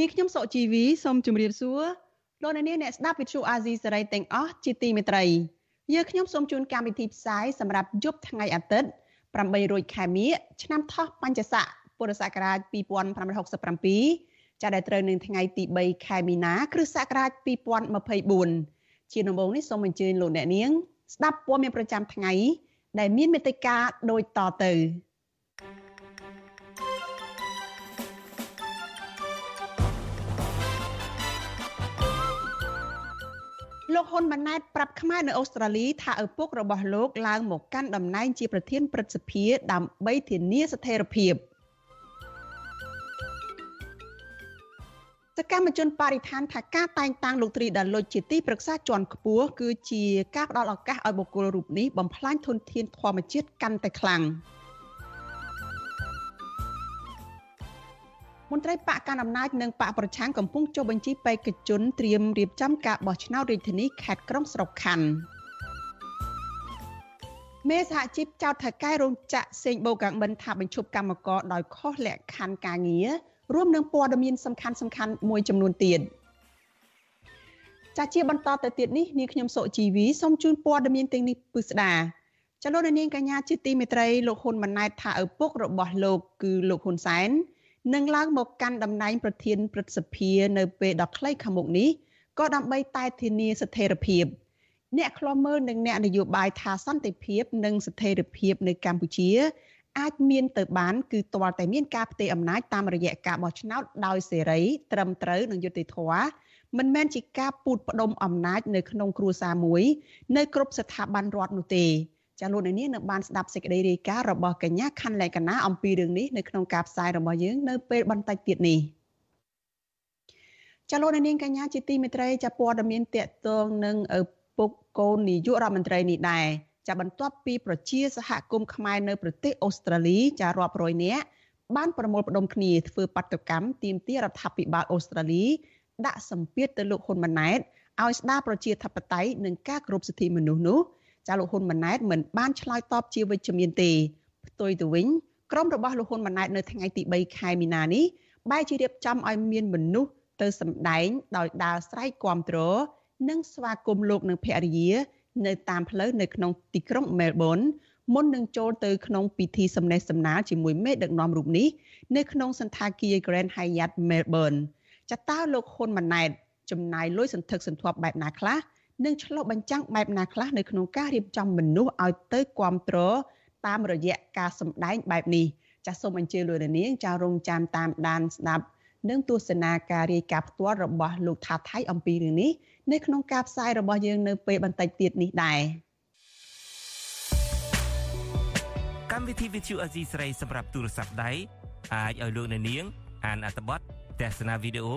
នាងខ្ញុំសុជីវីសូមជម្រាបសួរលោកអ្នកនាងអ្នកស្ដាប់ Vuthu Azizi Serai ទាំងអស់ជាទីមេត្រីយើងខ្ញុំសូមជូនកម្មវិធីផ្សាយសម្រាប់យប់ថ្ងៃអាទិត្យ8រោចខែមិញឆ្នាំថោះបัญចស័កពុរសករាជ2567ចាប់ដែលត្រូវនឹងថ្ងៃទី3ខែមីនាគ្រិស្តសករាជ2024ជាដំបូងនេះសូមអញ្ជើញលោកអ្នកនាង ស្ដាប់ព័ត៌មានប្រចាំថ្ងៃ ដែលមានមេត្តាដូចតទៅ លោកហ៊ុនម៉ាណែតប្រាប់ខ្មែរនៅអូស្ត្រាលីថាឪពុករបស់លោកឡើងមកកាន់តំណែងជាប្រធានព្រឹទ្ធសភាដើម្បីធានាស្ថិរភាពសកម្មជនបរិស្ថានថាការតែងតាំងលោកត្រីដាលុចជាទីប្រឹក្សាជាន់ខ្ពស់គឺជាការផ្ដល់ឱកាសឲ្យបុគ្គលរូបនេះបំផ្លាញធនធានធម្មជាតិកាន់តែខ្លាំង។ មន្ត្រីបកកណ្ដាលអំណាចនិងបកប្រឆាំងកំពុងចុះបញ្ជីបេក្ខជនត្រៀមរៀបចំការបោះឆ្នោតរាជធានីខេត្តក្រុងស្រុកខណ្ឌមេសហជីពចោទថៅកែរោងចក្រសេងបូកាំងបិនថាបញ្ឈប់កម្មករដោយខុសលក្ខខណ្ឌការងាររួមនឹងព័ត៌មានសំខាន់សំខាន់មួយចំនួនទៀតចាជាបន្តទៅទៀតនេះនាងខ្ញុំសុជីវីសូមជូនព័ត៌មានទាំងនេះពិស្ដាចលនានាងកញ្ញាជាទីមេត្រីលោកហ៊ុនម៉ាណែតថាឪពុករបស់លោកគឺលោកហ៊ុនសែន នឹងឡើងមកកាន់តំណែងប្រធានព្រឹទ្ធសភានៅពេលដ៏ខ្លីខាងមុខនេះក៏ដើម្បីតែធានាស្ថិរភាពអ្នកខ្លាំមើលនិងអ្នកនយោបាយថាសន្តិភាព និងស្ថិរភាពនៅកម្ពុជា អាចមានទៅបានគឺទាល់តែមានការផ្ទេរអំណាចតាមរយៈការបោះឆ្នោតដោយសេរី ត្រឹមត្រូវនិងយុត្តិធម៌មិនមែនជាការពូតផ្ដុំអំណាចនៅក្នុងគ្រួសារមួយ នៅគ្រប់ស្ថាប័នរដ្ឋនោះទេ ចាលោកនាងនៅបានស្ដាប់សេចក្តីរាយការណ៍របស់កញ្ញាខណ្ឌលក្ខណាអំពីរឿងនេះនៅក្នុងការផ្សាយរបស់យើងនៅពេលបន្តិចទៀតនេះចាលោកនាងកញ្ញាជាទីមេត្រីចាព័ត៌មានតកតងនឹងឪពុកកូននាយករដ្ឋមន្ត្រីនេះដែរចាបន្ទាប់ពីប្រជាសហគមន៍ខ្មែរនៅប្រទេសអូស្ត្រាលីចារាប់រយនាក់បានប្រមូលផ្ដុំគ្នាធ្វើបាតកម្មទាមទាររដ្ឋាភិបាលអូស្ត្រាលី ដាក់សម្ពាធទៅលោកហ៊ុនម៉ាណែតឲ្យស្ដារប្រជាធិបតេយ្យនិងការគោរពសិទ្ធិមនុស្សនោះ ចាលោកហ៊ុនម៉ាណែតមិនបានឆ្លើយតបជាវិជ្ជមានទេផ្ទុយទៅវិញក្រុមរបស់លោកហ៊ុនម៉ាណែតនៅថ្ងៃទី3ខែមីនានេះបែរជារៀបចំឲ្យមានមនុស្សទៅសម្ដែងដោយដើរស្រែកគាំទ្រនិងស្វាគមន៍លោកនិងភរិយានៅតាមផ្លូវនៅក្នុងទីក្រុងមែលប៊នមុននឹងចូលទៅក្នុងពិធីសម្ដែងសម្ណាលជាមួយមេដឹកនាំរូបនេះនៅក្នុងសន្តាគារ Grand Hyatt Melbourne ចតើលោកហ៊ុនម៉ាណែតចំណាយលុយសន្ធឹកសន្ធាប់បែបណាខ្លះ និងឆ្លុះបញ្ចាំងបែបណាខ្លះនៅក្នុងការរៀបចំមនុស្សឲ្យទៅគ្រប់គ្រងតាមរយៈការសម្ដែងបែបនេះចាសសូមអញ្ជើញលោកនាងចារងចាំតាមដានស្ដាប់និងទស្សនាការរាយការណ៍ផ្ទាល់របស់លោកថាថៃអំពីរឿងនេះនៅក្នុងការផ្សាយរបស់យើងនៅពេលបន្តិចទៀតនេះដែរកម្មវិធី Vithu Azizi ស្រីសម្រាប់ទូរស័ព្ទដៃអាចឲ្យលោកនាង អានអត្ថបទទស្សនាវីដេអូ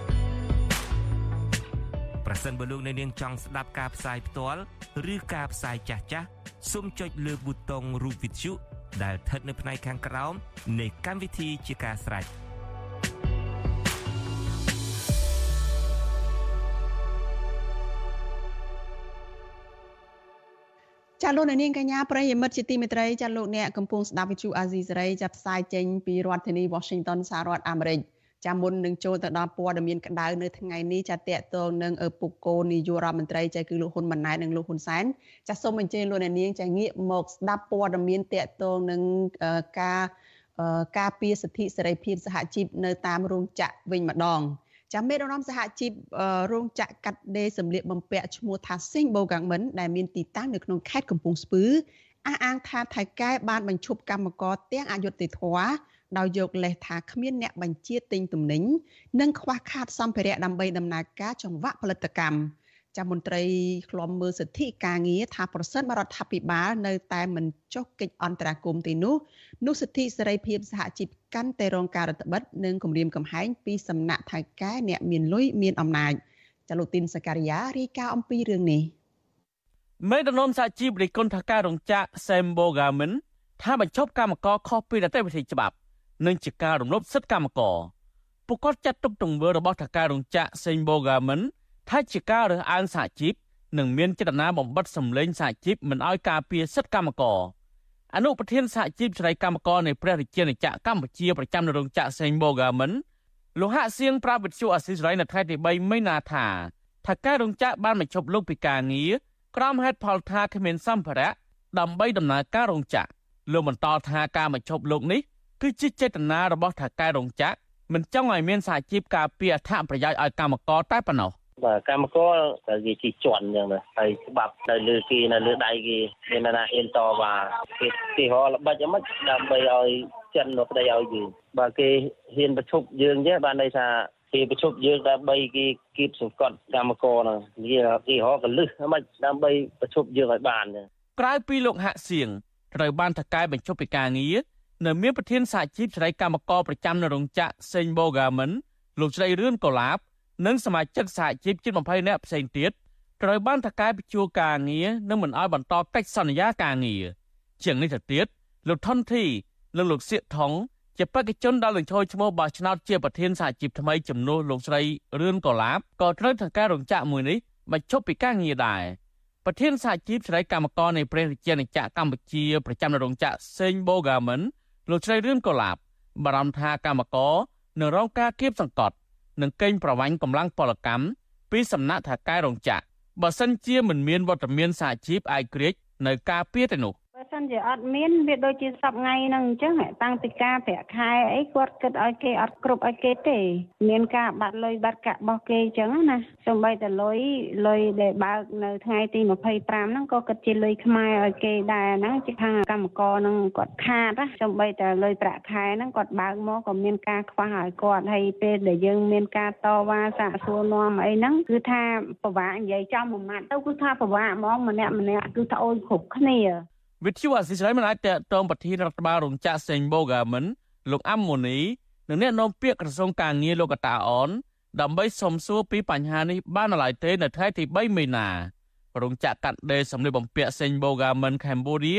ប្រសិនបើលោកអ្នកនាងចង់ស្ដាប់ការផ្សាយផ្ទាល់ឬការផ្សាយចាស់ចាស់សូមចុចលើប៊ូតុងរូប Vithu ដែលស្ថិតនៅផ្នែកខាងក្រោមនៃកម្មវិធីជាការស្រេចចាលោកនាងកញ្ញាប្រិយមិត្តជាទីមេត្រីចាលោកអ្នកកំពុងស្ដាប់វិទ្យុអាស៊ីសេរីចាផ្សាយចេញពីរដ្ឋធានី Washington សហរដ្ឋអាមេរិក ចាមុននឹងចូលទៅដល់ព័ត៌មានក្តៅនៅថ្ងៃនេះចាតកតងនឹងឪពុកកូននាយករដ្ឋមន្ត្រីចាគឺលោកហ៊ុនម៉ាណែតនិងលោកហ៊ុនសែនចាសូមអញ្ជើញលោកអ្នកនាងចាងាកមកស្ដាប់ព័ត៌មានតកតងនឹងការការពារសិទ្ធិសេរីភាពសហជីពនៅតាមរោងចក្រវិញម្ដងចាំមេដឹកនាំសហជីពរោងចក្រកាត់ដេរសម្លៀកបំពាក់ឈ្មោះថា Sing Bogamen ដែលមានទីតាំងនៅក្នុងខេត្តកំពង់ស្ពឺអះអាងថាថៃកែបានបញ្ឈប់កម្មករទាំងអយុត្តិធម៌ ដោយយកលេសថាគ្មានអ្នកបញ្ជាទិញទំនិញនិងខ្វះខាតសម្ភារៈដើម្បីដំណើរការចង្វាក់ផលិតកម្មចាំមន្ត្រីឃ្លាំមើលសិទ្ធិការងារថាប្រសិនបរដ្ឋាភិបាលនៅតែមិនចុះកិច្ចអន្តរាគមន៍ទីនោះនោះសិទ្ធិសេរីភាពសហជីពកាន់តែរងការរឹតបន្តឹងនិងគំរាមកំហែងពីសំណាក់ថៃកែអ្នកមានលុយមានអំណាចចលូទីនសការីយ៉ារាយការណ៍អំពីរឿងនេះមេដឹកនាំសហជីពរិះគន់ថាការរងចាក់ Sembo Garment ថាបញ្ឈប់កម្មករខុសពីនីតិវិធីច្បាប់ និងជាការរំលោភសិទ្ធិកម្មករពួកគាត់ចាត់ទុកទង្វើរបស់ថៅកែរោងចក្រ Sembo Garment ថាជាការរើសអើងសហជីពនិងមានចេតនាបំបិទសម្លេងសហជីពមិនឲ្យការពារសិទ្ធិកម្មករអនុប្រធានសហជីពច្នៃកម្មករនៃព្រះរាជាណាចក្រកម្ពុជាប្រចាំនៅរោងចក្រ Sembo Garment លោកហាក់សៀងប្រាប់វិទ្យុអស៊ីសេរីនៅថ្ងៃទី3មីនាថាថាការរោងចក្របានបញ្ឈប់លោកពីការងារក្រោមហេតុផលថាគ្មានសម្ភារៈដើម្បីដំណើរការរោងចក្រលោកបន្តថាការបញ្ឈប់លោកនេះ គឺជាចេតនារបស់ថៅកែរោងចក្រមិនចង់ឲ្យមានសហជីពការពារអត្ថប្រយោជន៍ឲ្យកម្មករតែប៉ុណ្ណោះបាទកម្មករតែគេជិះជន់អញ្ចឹងណាហើយច្បាប់នៅលើគេនៅលើដៃគេមានណាអៀនតបាទគេគេរល្បិចមិនដើម្បីឲ្យចិនមកប្តីឲ្យយើងបើគេហ៊ានប្រជុំយើងទេបានន័យថាគេប្រជុំយើងដើម្បីគេគៀបសង្កត់កម្មករហ្នឹងគេគេរកកលឹះមិនដើម្បីប្រជុំយើងឲ្យបាន ក្រៅពីលោកហាក់សៀងត្រូវបានថកែបញ្ចុះពីការងារ នៅមានប្រធានសហជីពច្នៃកម្មករប្រចាំនៅរោងចក្រសេងបូហ្គាមិន លោកស្រីរឿនកូឡាបនិងសមាជិកសហជីពជិត20នាក់ផ្សេងទៀតត្រូវបានថកែបញ្ជួការងារនិងមិនអោយបន្តកិច្ចសន្យាការងារជាងនេះទៅទៀតលោកថនធីនិងលោកសៀកថងជាបេក្ខជនដែលនឹងចូលឈ្មោះបោះឆ្នោតជាប្រធានសហជីពថ្មីចំនួនលោកស្រីរឿនកូឡាបក៏ត្រូវថកែរោងចក្រមួយនេះបញ្ឈប់ពីការងារដែរប្រធានសហជីពស្រីកម្មករនៃព្រះរាជាណាចក្រកម្ពុជាប្រចាំនៅរោងចក្រសេងបូហ្គាមិន លោកស្រីរឿនកូឡាបបារម្ភថាកម្មករនឹងរងការគៀបសង្កត់និងកេងប្រវ័ញ្ចកម្លាំងពលកម្មពីសំណាក់ថៅកែរោងចក្របើសិនជាមិនមានវត្តមានសហជីពឯករាជ្យនៅការពារទៅនោះ សិនជាអត់មានវាដូចជាសពថ្ងៃហ្នឹងអញ្ចឹងតាំងពីការប្រាក់ខែអីគាត់គិតឲ្យគេអត់គ្រប់ឲ្យគេទេ មានការបាត់លុយបាត់កាក់របស់គេអញ្ចឹងណាសូម្បីតែលុយលុយដែលបើកនៅថ្ងៃទី25ហ្នឹងក៏គិតជាលុយខ្មែរឲ្យគេដែរហ្នឹងជាខាងកម្មករហ្នឹងគាត់ខាតណាសូម្បីតែលុយប្រាក់ខែហ្នឹងគាត់បើកមកក៏មានការខ្វះឲ្យគាត់ហើយពេលដែលយើងមានការតវ៉ាសាកសួរនាំអីហ្នឹងគឺថាពិបាកនិយាយចំមួយម៉ាត់ទៅគឺថាពិបាកហ្មងម្នាក់ម្នាក់គឺត្អូញគ្រប់គ្នា វិទ្យុអសិរ័យមិនអាចតតងប្រធានរដ្ឋបាលរោងចក្រសេងបូហ្គាមិនលោកអាំម៉ូនីនិងអ្នកនាំពាក្យក្រសួងការងារលោកកតាអនដើម្បីសំសួរពីបញ្ហានេះបានឡើយទេនៅថ្ងៃទី3មីនារោងចក្រកាត់ដេរសម្លៀកបំពាក់សេងបូហ្គាមិនកម្ពុជា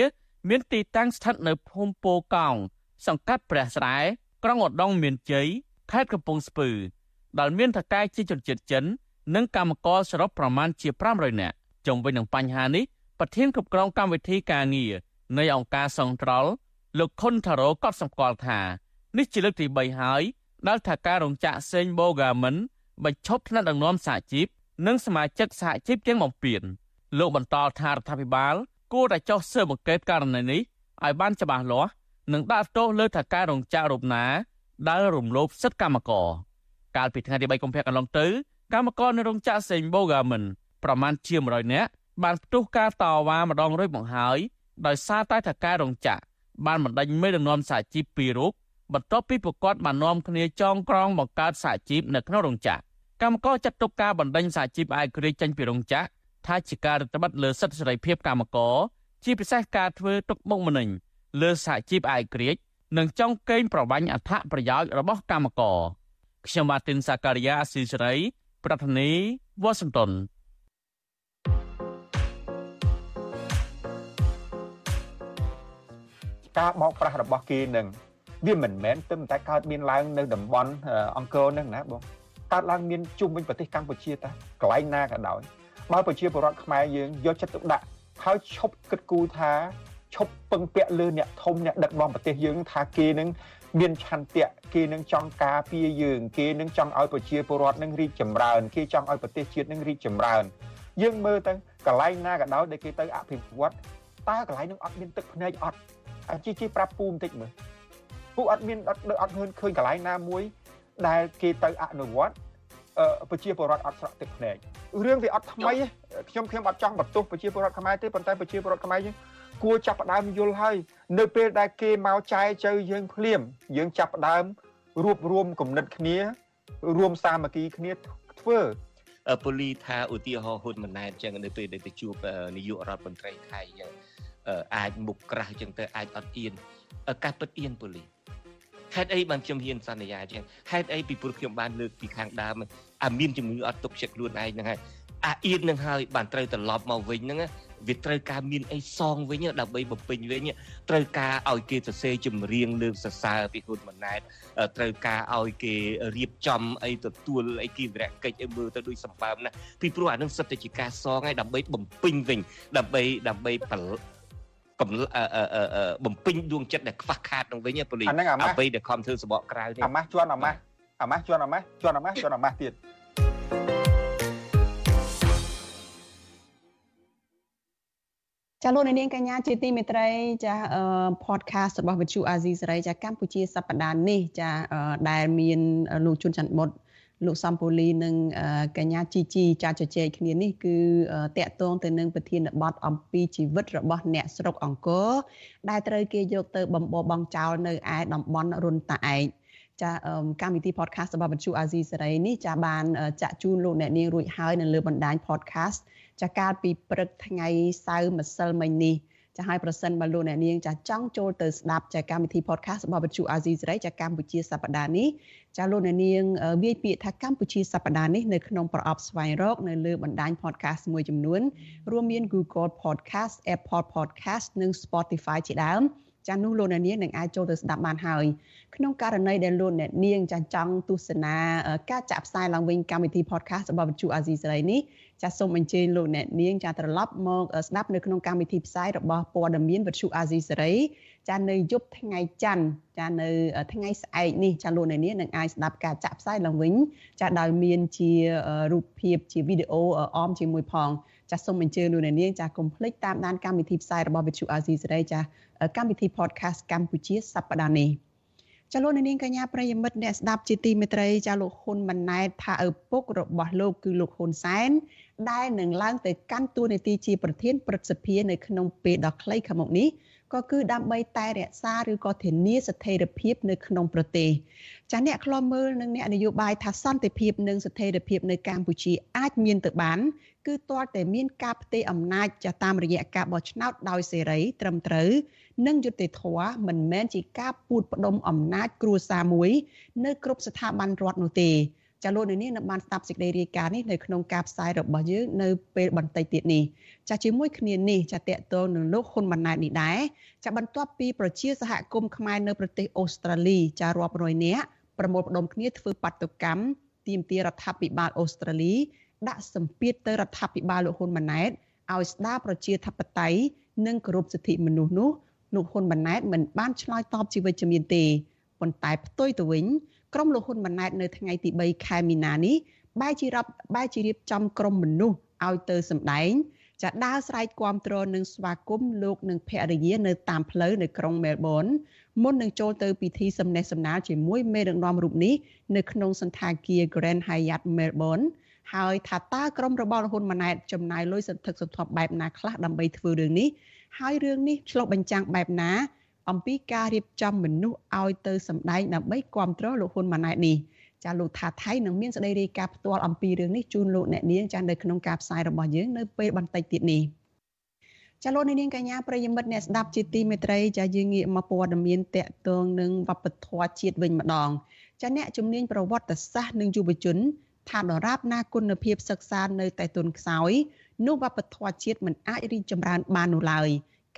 មានទីតាំងស្ថិតនៅភូមិពោកោងសង្កាត់ព្រះស្រែក្រុងឧដុង្គមានជ័យខេត្តកំពង់ស្ពឺដែលមានថកែជាជនជាតិចិន និងកម្មករសរុបប្រមាណជា500នាក់ជុំវិញនឹងបញ្ហានេះ ប្រធានគ្រប់គ្រងកម្មវិធីការងារនៃអង្គការសង្ត្រល់លោកខុនថារ៉ូក៏សម្គាល់ថានេះជាលើកទី3ហើយដែលថាការរោងចក្រសេងបូហ្គាមិនបញ្ឈប់ថ្នាក់ដឹកនាំសហជីពនិងសមាជិកសហជីពទាំងបំពេញលោកបន្តថារដ្ឋាភិបាលគួរតែចុះស៊ើបអង្កេតករណីនេះឲ្យបានច្បាស់លាស់និងដាក់ទោសលើថាការរោងចក្ររូបណាដែលរំលោភសិទ្ធិកម្មករកាលពីថ្ងៃទី3កុម្ភៈកន្លងទៅកម្មករនៅរោងចក្រសេងបូហ្គាមិនប្រមាណជា100នាក់ បានផ្ទុះការតវ៉ាម្ដងរួចមកហើយដោយសារតែថកែរោងចក្របានបណ្ដេញមេដឹកនាំសហជីពពីររូបបន្ទាប់ពីប្រកាសបាននាំគ្នាចងក្រងបង្កើតសហជីពនៅក្នុងរោងចក្រកម្មករចាត់ទុកការបណ្ដេញសហជីពឯករាជ្យចេញពីរោងចក្រថាជាការរឹតបន្តឹងលើសិទ្ធិសេរីភាពកម្មករជាពិសេសការធ្វើទុកបុកម្នេញលើសហជីពឯករាជ្យនិងចង់កេងប្រវ័ញ្ចអត្ថប្រយោជន៍របស់កម្មករខ្ញុំម៉ាទីនសាការីយ៉ាអស៊ីសេរី ប្រធានាធិបតី Washington ការបោកប្រាស់របស់គេនឹងវាមិនមែនទៅតែកើតមានឡើងនៅតំបន់អង្គរនឹងណាបងកើតឡើងមានជុំវិញប្រទេសកម្ពុជាតាកន្លែងណាក៏ដោយបើប្រជាពលរដ្ឋខ្មែរយើងយកចិត្តទុកដាក់ហើយឈប់គិតគូរថាឈប់ពឹងពាក់លើអ្នកធំអ្នកដឹកនាំប្រទេសយើងថាគេនឹងមានឆន្ទៈគេនឹងចង់ការពារយើង គេនឹងចង់ឲ្យប្រជាពលរដ្ឋនឹងរីកចម្រើនគេចង់ឲ្យប្រទេសជាតិនឹងរីកចម្រើន យើងមើលទៅកន្លែងណាក៏ដោយដែលគេទៅអភិវឌ្ឍតើកន្លែងនឹងអត់មានទឹកភ្នែកអត់ ជីជីប្រាប់ពូបន្តិចមើលពូអត់មានអត់អត់ឃើញឃើញកន្លែងណាមួយ ដែលគេទៅអនុវត្តប្រជាពលរដ្ឋអត់ស្រក់ទឹកភ្នែករឿងវាអត់ថ្មីខ្ញុំខ្ញុំអត់ចង់បន្ទោសប្រជាពលរដ្ឋខ្មែរទេប៉ុន្តែប្រជាពលរដ្ឋខ្មែរយើងគួរចាប់ផ្ដើមយល់ហើយនៅពេលដែលគេមកចែកចៅយើងភ្លាម យើងចាប់ផ្ដើមរួបរวมគំនិតគ្នា រួមសាមគ្គីគ្នាធ្វើពូលីថាឧទាហរណ៍ហ៊ុនម៉ាណែតចឹងនៅពេលដែលទៅជួបនាយករដ្ឋមន្ត្រីថៃចឹង អាចមុខក្រាស់ចឹងទៅអាចអត់អៀនការពិតអៀនពូលីហេតុអីបានខ្ញុំហ៊ានសន្យាចឹងហេតុអីពីព្រោះខ្ញុំបានលើកពីខាងដើមអាមានជំងឺអត់ទុកចិត្តខ្លួនឯងហ្នឹងហើយអាអៀននឹងហើយបានត្រូវត្រឡប់មកវិញហ្នឹងវាត្រូវការមានអីសងវិញដើម្បីបំពេញវិញត្រូវការឲ្យគេសរសេរចម្រៀងលើកសរសើរពីហ៊ុនម៉ាណែតត្រូវការឲ្យគេរៀបចំអីទទួលអីគីវរៈកិច្ចឲ្យមើលទៅដូចសម្បើមណាស់ពីព្រោះអានឹងសិតតែជាការសងហើយដើម្បីបំពេញវិញដើម្បីដើម្បីកំ បំពេញដួងចិត្តដែលខ្វះខាតនឹងវិញប៉ូលីសអ្វីដែលខំធ្វើសបកក្រៅនេះអាម៉ាស់ជន់អាម៉ាស់អាម៉ាស់ជន់អាម៉ាស់ជន់អាម៉ាស់ជន់អាម៉ាស់ទៀតចាលោកនាងកញ្ញាជាទីមេត្រីចា podcast របស់វិទ្យុអាស៊ីសេរីចាកម្ពុជាសប្តាហ៍នេះចាដែលមានលោកជុនច័ន្ទបុត លោកសំពូលីនិងកញ្ញាជីជីចាជជែកគ្នានេះគឺតកតងទៅនឹងប្រធានបទអំពីជីវិតរបស់អ្នកស្រុកអង្គរដែលត្រូវគេយកទៅបំបោបងចោលនៅឯតំបន់រុនតាឯកចាកម្មវិធី podcast របស់វិទ្យុអាស៊ីសេរីនេះចាបានចាក់ជូនលោកអ្នកនាងរួចហើយនៅលើបណ្ដាញ podcast ចាកាលពីព្រឹកថ្ងៃសៅរ៍ម្សិលមិញនេះ ចាឲ្យប្រសិនបើលោកអ្នកនាងចាចង់ចូលទៅស្ដាប់ចាកម្មវិធី podcast របស់វិទ្យុអាស៊ីសេរីចាកម្ពុជាសប្តាហ៍នេះចាលោកអ្នកនាងវាយពាក្យថាកម្ពុជាសប្តាហ៍នេះនៅក្នុងប្រអប់ស្វែងរកនៅលើបណ្ដាញ podcast មួយចំនួនរួមមាន Google Podcast, Apple Podcast និង Spotify ជាដើមចានោះលោកអ្នកនាងនឹងអាចចូលទៅស្ដាប់បានហើយក្នុងករណីដែលលោកអ្នកនាងចាចង់ទស្សនាការចាក់ផ្សាយឡើងវិញកម្មវិធី podcast របស់វិទ្យុអាស៊ីសេរីនេះ ចាសូមអញ្ជើញលោកអ្នកនាងចាត្រឡប់មកស្ដាប់នៅក្នុងកម្មវិធីផ្សាយរបស់ព័ត៌មានវិទ្យុអាស៊ីសេរីចានៅយប់ថ្ងៃច័ន្ទចានៅថ្ងៃស្អែកនេះចាលោកអ្នកនាងនឹងអាចស្ដាប់ការចាក់ផ្សាយឡើងវិញចាដោយមានជារូបភាពជាវីដេអូអមជាមួយផងចាសូមអញ្ជើញលោកអ្នកនាងចាកុំភ្លេចតាមដានកម្មវិធីផ្សាយរបស់វិទ្យុអាស៊ីសេរីចាកម្មវិធី podcast កម្ពុជាសប្តាហ៍នេះចាលោកនាងកញ្ញាប្រិយមិត្តអ្នកស្ដាប់ជាទីមេត្រីចាលោកហ៊ុនម៉ាណែតថាឪពុករបស់លោកគឺលោកហ៊ុនសែន ដែលនឹងឡើងទៅកាន់តួនាទីជាប្រធានព្រឹទ្ធសភានៅក្នុងពេលដ៏ខ្លីខាងមុខនេះក៏គឺដើម្បីតែរក្សាឬក៏ធានាស្ថិរភាពនៅក្នុងប្រទេសចាអ្នកខ្លាំមើលនឹងអ្នកនយោបាយថាសន្តិភាពនិងស្ថិរភាពនៅកម្ពុជាអាចមានទៅបានគឺទាល់តែមានការផ្ទេរអំណាចចាតាមរយៈការបោះឆ្នោតដោយសេរីត្រឹមត្រូវនិងយុត្តិធម៌មិនមែនជាការពូតផ្ដុំអំណាចគ្រួសារមួយ នៅ គ្រប់ស្ថាប័នរដ្ឋនោះទេ ចាលោកនាងនឹងបានស្ដាប់សេចក្តីរាយការណ៍នេះនៅក្នុងការផ្សាយរបស់យើងនៅពេលបន្តិចទៀតនេះចាជាមួយគ្នានេះចាតកតងនឹងលោកហ៊ុនម៉ាណែតនេះដែរចាបន្ទាប់ពីប្រជាសហគមន៍ខ្មែរនៅប្រទេសអូស្ត្រាលីចារាប់រយនាក់ប្រមូលផ្ដុំគ្នាធ្វើបាតុកម្មទាមទាររដ្ឋាភិបាលអូស្ត្រាលី ដាក់សម្ពាធទៅរដ្ឋាភិបាលលោកហ៊ុនម៉ាណែតឲ្យស្ដារប្រជាធិបតេយ្យនិងគោរពសិទ្ធិមនុស្សនោះលោកហ៊ុនម៉ាណែតមិនបានឆ្លើយតបជាវិជ្ជមានទេប៉ុន្តែផ្ទុយទៅវិញ ក្រុមលោកហ៊ុនម៉ាណែតនៅថ្ងៃទី3ខែមីនានេះបែរជារាប់បែរជារៀបចំក្រុមមនុស្សឲ្យទៅសម្ដែងចាដើរស្រែកគាំទ្រនិងស្វាគមន៍លោកនិងភរិយានៅតាមផ្លូវនៅក្រុងមែលប៊នមុននឹងចូលទៅពិធីសំណេះសំណាលជាមួយមេដឹកនាំរូបនេះនៅក្នុងសន្តាគារ Grand Hyatt Melbourne ហើយថាតើក្រុមរបស់ហ៊ុនម៉ាណែតចំណាយលុយសន្ធឹកសន្ធាប់បែបណាខ្លះដើម្បីធ្វើរឿងនេះហើយរឿងនេះឆ្លុះបញ្ចាំងបែបណា អំពីការរៀបចំមនុស្សឲ្យទៅសម្ដែងដើម្បីគ្រប់គ្រងលោកហ៊ុនម៉ាណែតនេះចាលោកថាថៃនឹងមានសេចក្តីរាយការណ៍ផ្ទាល់អំពីរឿងនេះជូនលោកអ្នកនាងចានៅក្នុងការផ្សាយរបស់យើងនៅពេលបន្តិចទៀតនេះចាលោកនាងកញ្ញាប្រិយមិត្តអ្នកស្ដាប់ជាទីមេត្រីចាយើងងាកមកព័ត៌មានតកតងនឹងវប្បធម៌ជាតិវិញម្ដងចាអ្នកជំនាញប្រវត្តិសាស្ត្រនិងយុវជនថាដរាបណាគុណភាពសិក្សានៅតែទុនខ្សោយនោះវប្បធម៌ជាតិមិនអាចរីកចម្រើនបាននោះឡើយ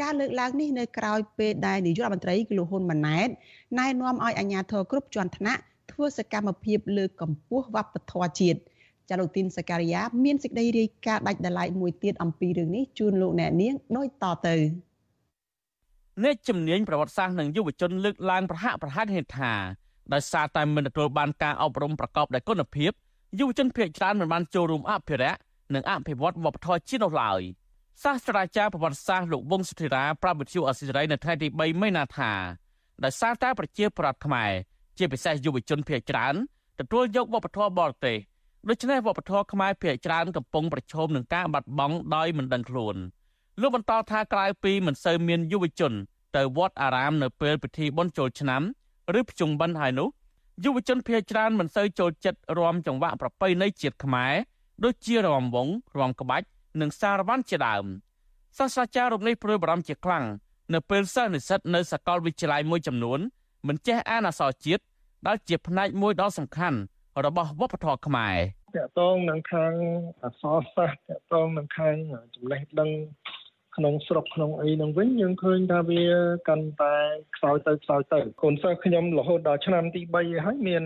ការលើកឡើងនេះនៅក្រៅពេលដែលនាយករដ្ឋមន្ត្រីគឺលោកហ៊ុនម៉ាណែតណែនាំឲ្យអាជ្ញាធរគ្រប់ជាន់ថ្នាក់ធ្វើសកម្មភាពលើកកម្ពស់វប្បធម៌ជាតិចាលោកទីនសការីយ៉ាមានសេចក្តីរាយការណ៍ដាច់ដライមួយទៀតអំពីរឿងនេះជូនលោកអ្នកនាងដូចតទៅអ្នកជំនាញប្រវត្តិសាស្ត្រនិងយុវជនលើកឡើងប្រហាក់ប្រហែលហេតុថាដោយសារតែមិនទទួលបានការអប់រំប្រកបដោយគុណភាពយុវជនភាគច្រើនមិនបានចូលរួមអភិរក្សនិងអភិវឌ្ឍវប្បធម៌ជាតិនោះឡើយ សាស្ត្រាចារ្យប្រវត្តិសាស្ត្រលោកវង្សសុធិរាប្រាប់វិទ្យុអសិរ័យនៅថ្ងៃទី3មីនាថាដោយសារតែប្រជាប្រដ្ឋខ្មែរជាពិសេសយុវជនភាគច្រើនទទួលយកវប្បធម៌បរទេសដូច្នេះវប្បធម៌ខ្មែរភាគច្រើនកំពុងប្រឈមនឹងការបាត់បង់ដោយមិនដឹងខ្លួនលោកបន្តថាក្រៅពីមិនសូវមានយុវជន ទៅវត្តអារាមនៅពេលពិធីបុណ្យចូលឆ្នាំឬភ្ជុំបិណ្ឌហើយនោះយុវជនភាគច្រើនមិនសូវចូលចិត្តរាំចង្វាក់ប្រពៃណីជាតិខ្មែរដូចជារាំវង់រាំក្បាច់ និងសារ៉ាវ៉ាន់ជាដើមសាស្ត្រាចារ្យរូបនេះព្រួយបារម្ភជាខ្លាំងនៅពេលសិស្សនិស្សិតនៅសាកលវិទ្យាល័យមួយចំនួនមិនចេះអានអក្សរជាតិដែលជាផ្នែកមួយដ៏សំខាន់របស់វប្បធម៌ខ្មែរតកតងនឹងខាងអក្សរសាស្ត្រតកតងនឹងខាងចំណេះដឹង ក្នុងស្រុកក្នុងអីនឹងវិញយើងឃើញថាវាកាន់តែខ្សោយទៅខ្សោយទៅកូនសិស្សខ្ញុំរហូតដល់ឆ្នាំទី3ហើយមាន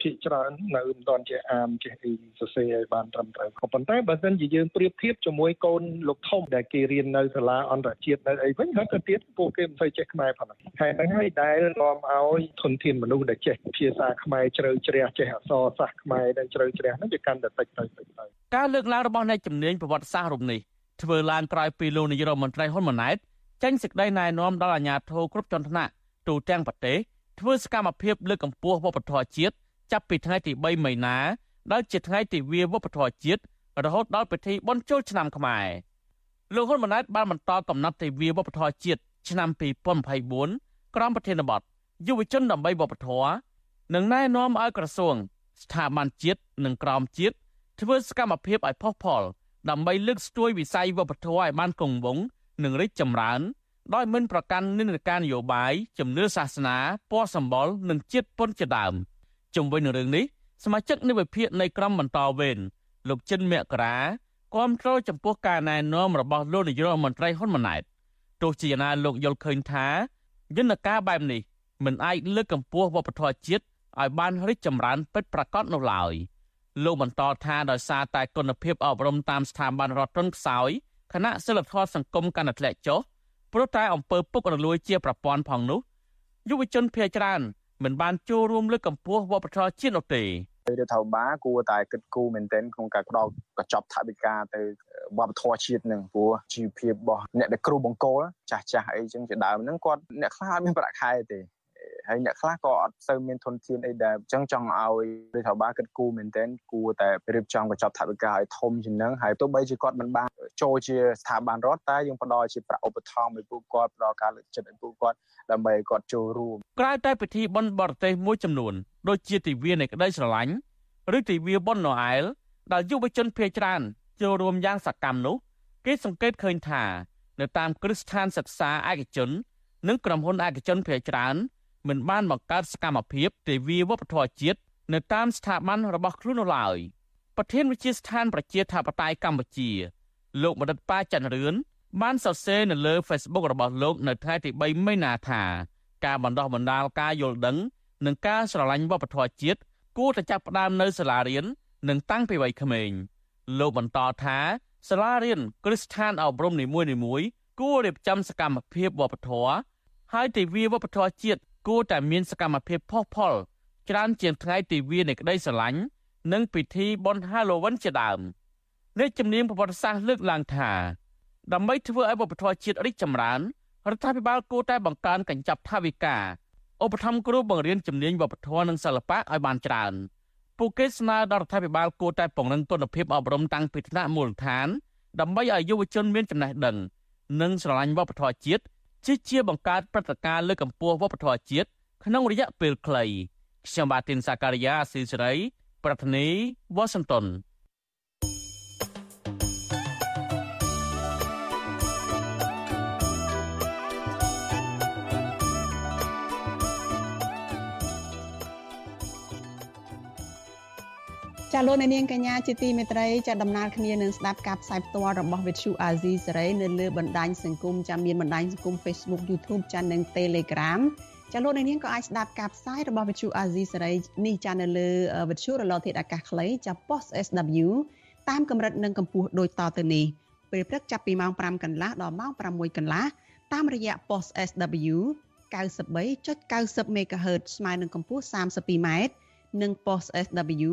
ភាគច្រើននៅមិនទាន់ជាអាមចេះអីសរសេរឲ្យបានត្រឹមត្រូវក៏ប៉ុន្តែបើសិនជាយើងប្រៀបធៀបជាមួយកូនលោកធំដែលគេរៀននៅសាលាអន្តរជាតិនៅអីវិញហើយទៅទៀតពួកគេមិនសូវចេះខ្មែរផងហេតុហ្នឹងហើយដែលនាំឲ្យធនធានមនុស្សដែលចេះភាសាខ្មែរជ្រៅជ្រះចេះអក្សរសាស្ត្រខ្មែរដែលជ្រៅជ្រះហ្នឹងវាកាន់តែតិចទៅតិចទៅការលើកឡើងរបស់អ្នកជំនាញប្រវត្តិសាស្ត្ររូបនេះ ធ្វើឡើងក្រោយពីលោកនាយរដ្ឋមន្ត្រីហ៊ុនម៉ាណែតចេញសេចក្តីណែនាំដល់អាជ្ញាធរគ្រប់ជាន់ថ្នាក់ទូទាំងប្រទេសធ្វើសកម្មភាពលើកកម្ពស់វប្បធម៌ជាតិចាប់ពីថ្ងៃទី3មីនាដល់ជាថ្ងៃទិវាវប្បធម៌ជាតិរហូតដល់ពិធីបុណ្យចូលឆ្នាំខ្មែរលោកហ៊ុនម៉ាណែតបានបន្តកំណត់ទិវាវប្បធម៌ជាតិឆ្នាំ2024ក្រោមប្រធានបទយុវជនដើម្បីវប្បធម៌និងណែនាំឲ្យក្រសួង ស្ថាប័នជាតិនិងក្រមជាតិធ្វើសកម្មភាពឲ្យផុសផុល ដើម្បីលើកស្ទួយវិស័យវប្បធម៌ឲ្យបានគង់វង្សនិងរីកចម្រើន ដោយមិនប្រកាន់និន្នាការនយោបាយជំនឿសាសនាពណ៌សម្បុរនិងជាតិពុនជាដើមជំវិញនឹងរឿងនេះសមាជិកនៃវិភាគនៃក្រមបន្តវេនលោកចិនមករាគាំទ្រចំពោះការណែនាំរបស់លោកនាយករដ្ឋមន្ត្រីហ៊ុនម៉ាណែតទោះជាយ៉ាងណាលោកយល់ឃើញថាយន្តការបែបនេះមិនអាចលើកកម្ពស់វប្បធម៌ជាតិឲ្យបានរីកចម្រើនពិតប្រាកដនោះឡើយ។ លោកបន្តថាដោយសារតែគុណភាពអប់រំតាមស្ថាប័នរដ្ឋទន់ខ្សោយគណៈសិលធម៌សង្គមកាន់តែធ្លាក់ចុះព្រោះតែអំពើពុករលួយជាប្រព័ន្ធផងនោះយុវជនភ័យច្រើនមិនបានចូលរួមលើកកម្ពស់វប្បធម៌ជាតិនោះទេរដ្ឋាភិបាលគួរតែគិតគូរមែនទែនក្នុងការផ្ដល់កញ្ចប់ថវិកាទៅវប្បធម៌ជាតិនឹងព្រោះជីវភាពរបស់អ្នកដែលគ្រូបង្គោលចាស់ចាស់អីចឹងជាដើមហ្នឹងគាត់អ្នកខ្លះអត់មានប្រាក់ខែទេ ហើយអ្នកខ្លះក៏អត់សូវមានធនធានអីដែរអញ្ចឹងចង់ឲ្យរដ្ឋាភិបាលគិតគូរមែនទែនគួរតែរៀបចំកញ្ចប់ថវិកាឲ្យធំជាងនឹងហើយទោះបីជាគាត់មិនបានចូលជាស្ថាប័នរដ្ឋតែយើងផ្ដល់ជាប្រាក់ឧបត្ថម្ភឲ្យពួកគាត់ផ្ដល់ការលើកចិត្តឲ្យពួកគាត់ដើម្បីឲ្យគាត់ចូលរួមក្រៅតែពិធីបុណ្យបរទេសមួយចំនួនដូចជាទិវានៃក្តីស្រឡាញ់ឬទិវាបុណ្យណូអែលដែលយុវជនភាគច្រើនចូលរួមយ៉ាងសកម្មនោះគេសង្កេតឃើញថា នៅតាមគ្រឹះស្ថានសិក្សាឯកជន និងក្រុមហ៊ុនឯកជនភាគច្រើន មិនបានបង្កើតសកម្មភាពទិវាវប្បធម៌ជាតិនៅតាមស្ថាប័នរបស់ខ្លួននោះឡើយប្រធានវិទ្យាស្ថានប្រជាធិបតេយ្យកម្ពុជា លោកបណ្ឌិតប៉ាច័ន្ទរឿនបានសរសេរនៅលើ Facebook របស់លោកនៅថ្ងៃទី3មីនាថាការបណ្ដោះបណ្ដាលការយល់ដឹង និងការស្រឡាញ់វប្បធម៌ជាតិគួរតែចាប់ផ្ដើមនៅសាលារៀននិងតាំងពីវ័យក្មេងលោកបន្តថាសាលារៀនគ្រឹះស្ថានអប់រំនីមួយៗគួររៀបចំសកម្មភាពវប្បធម៌ហើយទិវាវប្បធម៌ជាតិ គួរតែមានសកម្មភាពផុសផុលច្រើនជាងថ្ងៃទិវានៃក្តីស្រឡាញ់និងពិធីបុណ្យ Halloween ជាដើមនេះជំនាញប្រវត្តិសាស្ត្រលើកឡើងថាដើម្បីធ្វើឲ្យវប្បធម៌ជាតិរីកចម្រើនរដ្ឋាភិបាលគួរតែបង្កើនកញ្ចប់ថវិកាឧបត្ថម្ភគ្រូបង្រៀនជំនាញវប្បធម៌និងសិល្បៈឲ្យបានច្រើនពួកគេស្នើដល់រដ្ឋាភិបាលគួរតែពង្រឹងគុណភាពអប់រំតាំងពីថ្នាក់មូលដ្ឋានដើម្បីឲ្យយុវជនមានចំណេះដឹងនិងស្រឡាញ់វប្បធម៌ជាតិ ជាជាបង្កើតព្រឹត្តិការណ៍លើកកម្ពស់វប្បធម៌ជាតិក្នុងរយៈពេលខ្លីខ្ញុំបាទទីនសាការីយ៉ាស៊ីសេរី ប្រធានីវ៉ាស៊ីនតោន ចាលោកអ្នកនាងកញ្ញាជាទីមេត្រីចាដំណើរគ្នានឹងស្ដាប់ការផ្សាយផ្ទាល់របស់ Vithu Azizi សេរីនៅលើបណ្ដាញសង្គមចាមានបណ្ដាញសង្គម Facebook YouTube ចានិង Telegram ចាលោកអ្នកនាងក៏អាចស្ដាប់ការផ្សាយរបស់ Vithu Azizi សេរីនេះចានៅលើ Vithu រលកធាតុអាកាសខ្លីចា Post SW តាមកម្រិតនិងកម្ពស់ដូចតទៅនេះពេលព្រឹកចាប់ពីម៉ោង5កន្លះដល់ម៉ោង6កន្លះតាមរយៈ Post SW 93.90 MHz ស្មើនឹងកម្ពស់ 32m និង Post SW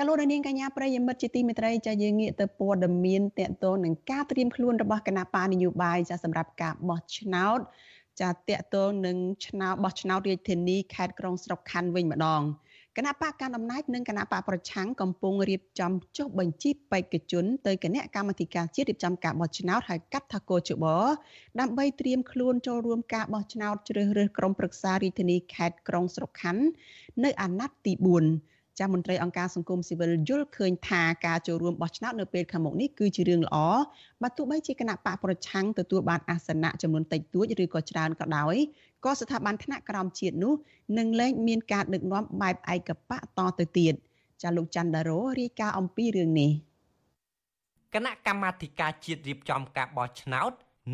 ចាលោកនាងកញ្ញាប្រិយមិត្តជាទីមេត្រីចាយើងងាកទៅព័ត៌មានតកតងនឹងការត្រៀមខ្លួនរបស់គណៈបានយោបាយចាសម្រាប់ការបោះឆ្នោតចាតកតងនឹងឆ្នោតបោះឆ្នោតរាជធានីខេត្តក្រុងស្រុកខណ្ឌវិញម្ដងគណៈបកកណ្ដាលអំណាចនិងគណៈបកប្រឆាំងកំពុងរៀបចំចុះបញ្ជីបេក្ខជនទៅគណៈកម្មាធិការជាតិរៀបចំការបោះឆ្នោតហៅកាត់ថាកោជបដើម្បីត្រៀមខ្លួនចូលរួមការបោះឆ្នោតជ្រើសរើសក្រុមប្រឹក្សារាជធានីខេត្តក្រុងស្រុកខណ្ឌនៅអាណត្តិទី4 ចាស់មន្ត្រីអង្គការសង្គមស៊ីវិលយល់ឃើញថាការចូលរួមបោះឆ្នោតនៅពេលខាងមុខនេះគឺជារឿងល្អបើទោះបីជាគណៈបកប្រឆាំងទទួលបានអាសនៈចំនួនតិចតួចឬក៏ច្រើនក៏ដោយក៏ស្ថាប័នថ្នាក់ក្រោមជាតិនោះនឹងលែងមានការដឹកនាំបែបឯកបកតទៅទៀតចាលោកច័ន្ទដារ៉ូរាយការណ៍អំពីរឿងនេះគណៈកម្មាធិការជាតិរៀបចំការបោះឆ្នោត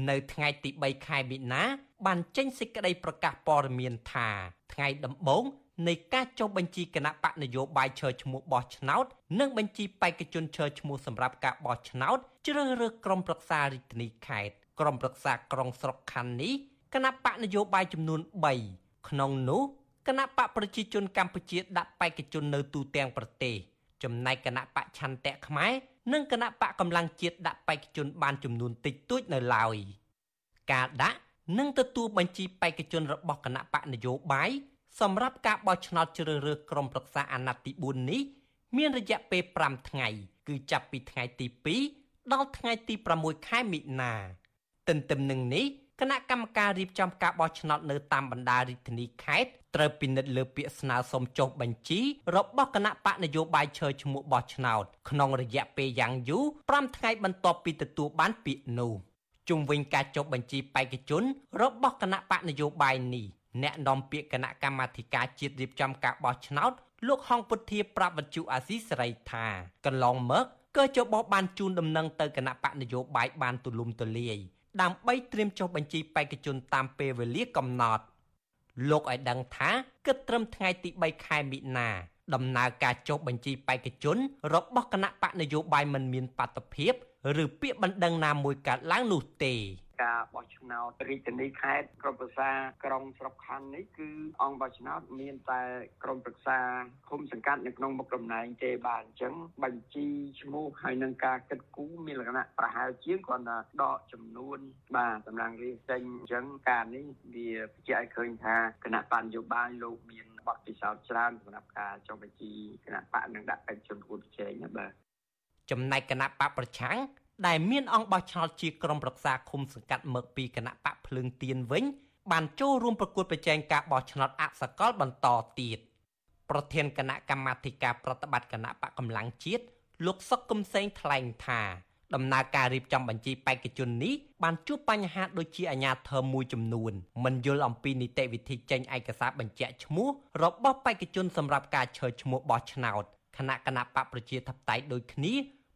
នៅថ្ងៃទី3ខែមីនាបានចេញសេចក្តីប្រកាសព័ត៌មានថាថ្ងៃដំបូង នៃការចុះបញ្ជីគណៈបកនយោបាយឈើឈ្មោះបោះឆ្នោត និងបញ្ជីបេក្ខជនឈើឈ្មោះសម្រាប់ការបោះឆ្នោតជ្រើសរើសក្រុមប្រឹក្សារាជធានីខេត្តក្រុមប្រឹក្សាក្រុងស្រុកខណ្ឌនេះគណៈបកនយោបាយចំនួន3ក្នុងនោះគណៈបកប្រជាជនកម្ពុជាដាក់បេក្ខជននៅទូទាំងប្រទេសចំណែកគណៈបកឆន្ទៈខ្មែរនិងគណៈបកកម្លាំងជាតិដាក់បេក្ខជនបានចំនួនតិចតួចនៅឡើយការដាក់និងទទួលបញ្ជីបេក្ខជនរបស់គណៈបកនយោបាយ សម្រាប់ការបោះឆ្នោតជ្រើសរើសក្រុមប្រឹក្សាអាណត្តិទី4នេះមានរយៈពេល5ថ្ងៃ គឺចាប់ពីថ្ងៃទី2ដល់ថ្ងៃទី6ខែមិនិនាទន្ទឹមនឹងនេះគណៈកម្មការរៀបចំការបោះឆ្នោតនៅតាមបណ្ដារាជធានីខេត្តត្រូវពិនិត្យលើពាក្យស្នើសុំចុះបញ្ជីរបស់គណៈបកនយោបាយឈើឈ្មោះបោះឆ្នោតក្នុងរយៈពេលយ៉ាងយូរ5ថ្ងៃបន្ទាប់ពីទទួលបានពាក្យនោះជុំវិញការចុះបញ្ជីបេក្ខជនរបស់គណៈបកនយោបាយនេះ អ្នកនាំពាក្យគណៈកម្មាធិការជាតិរៀបចំការបោះឆ្នោតលោកហងពុធាប្រាប់វិទ្យុអាស៊ីសេរីថាកន្លងមកក៏ចបោះបានជូនដំណឹងទៅគណៈបកនយោបាយបានទូលំទូលាយដើម្បីត្រៀមចុះបញ្ជីបេក្ខជនតាមពេលវេលាកំណត់លោកឲ្យដឹងថាគិតត្រឹមថ្ងៃទី3ខែមិនិនាដំណើរការចុះបញ្ជីបេក្ខជន របស់គណៈបកនយោបាយមិនមានបាតុភិបឬពាក្យបណ្ដឹងណាមួយកើតឡើងនោះទេ ការបោះឆ្នោតរាជធានីខេត្តក្រុមប្រឹក្សាក្រុងស្រុកខណ្ឌនេះគឺអង្គបោះឆ្នោតមានតែក្រុមប្រឹក្សាឃុំសង្កាត់នៅក្នុងមុខតំណែងទេបាទអញ្ចឹងបញ្ជីឈ្មោះហើយនឹងការគិតគូរមានលក្ខណៈប្រហែលជាងគ្រាន់តែដកចំនួន បាទតម្រង់រៀបចេញអញ្ចឹងការនេះវាបញ្ជាក់ឲ្យឃើញថាគណៈបញ្ញោបាយលោកមានបទពិសោធន៍ច្រើនសម្រាប់ការចុះបញ្ជីគណៈបកនឹងដាក់បេក្ខជនគួរប្រជែងណាបាទចំណែកគណៈបកប្រឆាំង ដែលមានអង្គបោះឆ្នោតជាក្រុមប្រឹក្សាឃុំសង្កាត់មើកពីគណៈបកភ្លើងទៀនវិញ បានចូលរួមប្រកួតប្រជែងការបោះឆ្នោតអសកលបន្តទៀតប្រធានគណៈកម្មាធិការប្រតិបត្តិគណៈបកកម្លាំងជាតិលោកសុកកឹមសេងថ្លែងថាដំណើរការរៀបចំបញ្ជីបេក្ខជននេះបានជួបបញ្ហាដូចជាអាញាធិបមួយចំនួនមិនយល់អំពីនីតិវិធីចេញឯកសារបញ្ជាក់ឈ្មោះរបស់បេក្ខជនសម្រាប់ការឈើឈ្មោះបោះឆ្នោតគណៈគណៈបកប្រជាធិបតេយ្យដូចគ្នា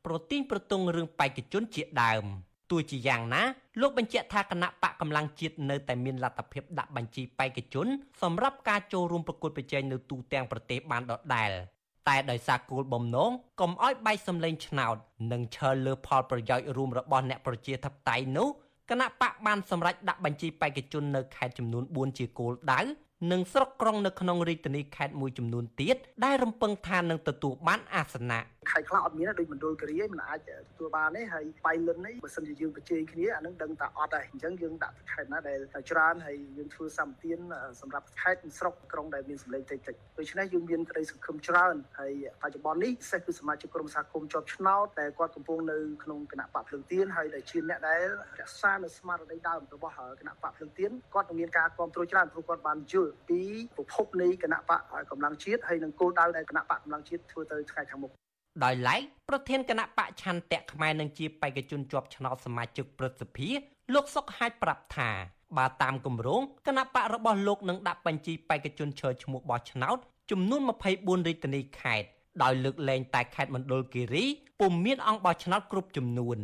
ប្រទីងប្រទង់រឿងបេក្ខជនជាដើមទោះជាយ៉ាងណាលោកបញ្ជាក់ថាគណៈបកកម្លាំងជាតិនៅតែមានលទ្ធភាពដាក់បញ្ជីបេក្ខជនសម្រាប់ការចូលរួមប្រកួតប្រជែងនៅទូទាំងប្រទេសបានដដែលតែដោយសារគោលបំណងកុំឲ្យបែកសម្លេងឆ្នោតនិងឈើលើផលប្រយោជន៍រួមរបស់អ្នកប្រជាធិបតេយ្យនោះគណៈបកបានសម្រេចដាក់បញ្ជីបេក្ខជននៅខេត្តចំនួន4ជាគោលដៅ និងស្រុកក្រុងនៅក្នុងរាជធានីខេត្តមួយចំនួនទៀតដែលរំពឹងថានឹងទទួលបានអាសនៈខេត្តខ្លះអត់មានដូចមណ្ឌលគិរីឯងមិនអាចទទួលបានទេហើយបៃលិននេះបើសិនជាយើងប្រជែងគ្នាអានឹងដឹងថាអត់ហើយអញ្ចឹងយើងដាក់ខេត្តណាដែលច្រើនហើយយើងធ្វើសម្បទានសម្រាប់ខេត្តស្រុកក្រុងដែលមានសម្លេងតិចតិចដូច្នេះយើងមានក្តីសង្ឃឹមច្រើនហើយបច្ចុប្បន្ននេះពិសេសគឺសមាជិកក្រុមសហគមន៍ជាប់ឆ្នោតតែគាត់កំពុងនៅក្នុងគណៈបកភ្លើងទៀនហើយដែលជាអ្នកដែលរក្សានៅស្មារតីដើមរបស់គណៈបកភ្លើងទៀនគាត់នឹងមានការគ្រប់គ្រងច្រើនព្រោះគាត់បានយល់ពីប្រភពនៃគណៈបកកម្លាំងជាតិហើយនឹងគោលដៅដែលគណៈបកកម្លាំងជាតិធ្វើទៅថ្ងៃខាងមុខដោយឡែកប្រធានគណៈបកឆន្ទៈខ្មែរនឹងជាបេក្ខជនជាប់ឆ្នោតសមាជិកព្រឹទ្ធសភាលោកសុកហាច់ប្រាប់ថាបើតាមគម្រោងគណៈបករបស់លោកនឹងដាក់បញ្ជីបេក្ខជនឈើឈ្មោះបោះឆ្នោតចំនួន24រាជធានីខេត្តដោយលើកលែងតែខេត្តមណ្ឌលគិរីពុំមានអង្គបោះឆ្នោតគ្រប់ចំនួន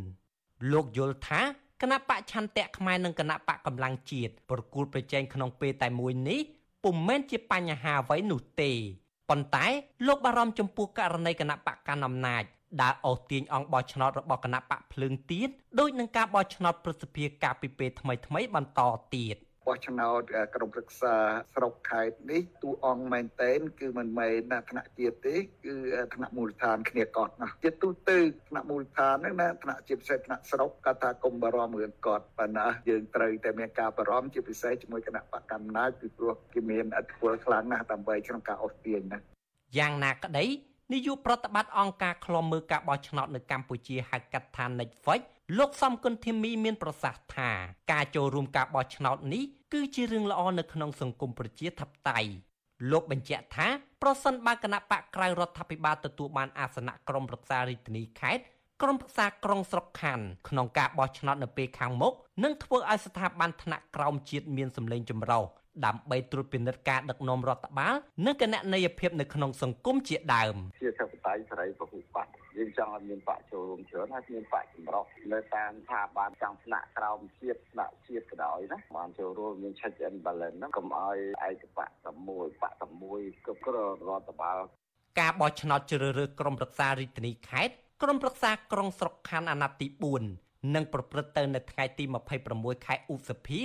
លោកយល់ថា គណៈបកឆន្ទៈខ្មែរនិងគណៈបកកម្លាំងជាតិប្រគល់ប្រជែងក្នុងពេលតែមួយនេះពុំមែនជាបញ្ហាអ្វីនោះទេប៉ុន្តែលោកបារម្ភចំពោះករណីគណៈបកកណ្ដាលអំណាចដើរអូសទាញអង្គបោះឆ្នោតរបស់គណៈបកភ្លើងទៀតដោយនឹងការបោះឆ្នោតប្រសិទ្ធភាពការពីពេលថ្មីៗបន្តទៀត។ បោះឆ្នោតក្រុមប្រឹក្សាស្រុកខេត្តនេះទូអង្គមែនតែនគឺមិនមែនណាថ្នាក់ជាតិទេគឺថ្នាក់មូលដ្ឋានគ្នាកត់ណាជាទូទៅថ្នាក់មូលដ្ឋានហ្នឹងណាថ្នាក់ជាពិសេសថ្នាក់ស្រុកគាត់ថាកុំបារម្ភរឿងគាត់ប៉ុន្តែយើងត្រូវតែមានការបារម្ភជាពិសេសជាមួយគណៈបកកម្មាពីព្រោះគេមានអធិបុលខ្លាំងណាស់ដើម្បីក្នុងការអូសទាញណាយ៉ាងណាក្តី នាយកប្រតិបត្តិអង្គការឃ្លាំមើលការបោះឆ្នោតនៅកម្ពុជាហៅកាត់ថា Netflix លោកសំគុណធីមីមានប្រសាសន៍ថាការចូលរួមការបោះឆ្នោតនេះគឺជារឿងល្អនៅក្នុងសង្គមប្រជាធិបតេយ្យលោកបញ្ជាក់ថាប្រសិនបើគណៈបកក្រៅរដ្ឋាភិបាលទទួលបានអាសនៈក្រុមប្រឹក្សារាជធានីខេត្តក្រុមប្រឹក្សាក្រុងស្រុកខណ្ឌក្នុងការបោះឆ្នោតនៅពេលខាងមុខនឹងធ្វើឲ្យស្ថាប័នថ្នាក់ក្រោមជាតិមានសម្លេងចម្រុះ ដើម្បីត្រួតពិនិត្យការដឹកនាំរដ្ឋបាលនិងគណនេយ្យភាពនៅក្នុងសង្គមជាដើមជាធិបតេយ្យសេរីពហុបកយើងចង់ឲ្យមានបកចូលរួមច្រើនហើយមានបកចម្រុះនៅតាមថាបានចង់ស្នាក់ក្រោមជាតិស្នាក់ជាតិក៏ដោយណាបានចូលរួមមាន check and balance ហ្នឹងកុំឲ្យឯកបកតែមួយបកតែមួយគ្រប់គ្រងរដ្ឋបាលការបោះឆ្នោតជ្រើសរើសក្រុមប្រឹក្សារាជធានីខេត្តក្រុមប្រឹក្សាក្រុងស្រុកខណ្ឌអាណត្តិទី4នឹងប្រព្រឹត្តទៅនៅថ្ងៃទី26ខែឧសភា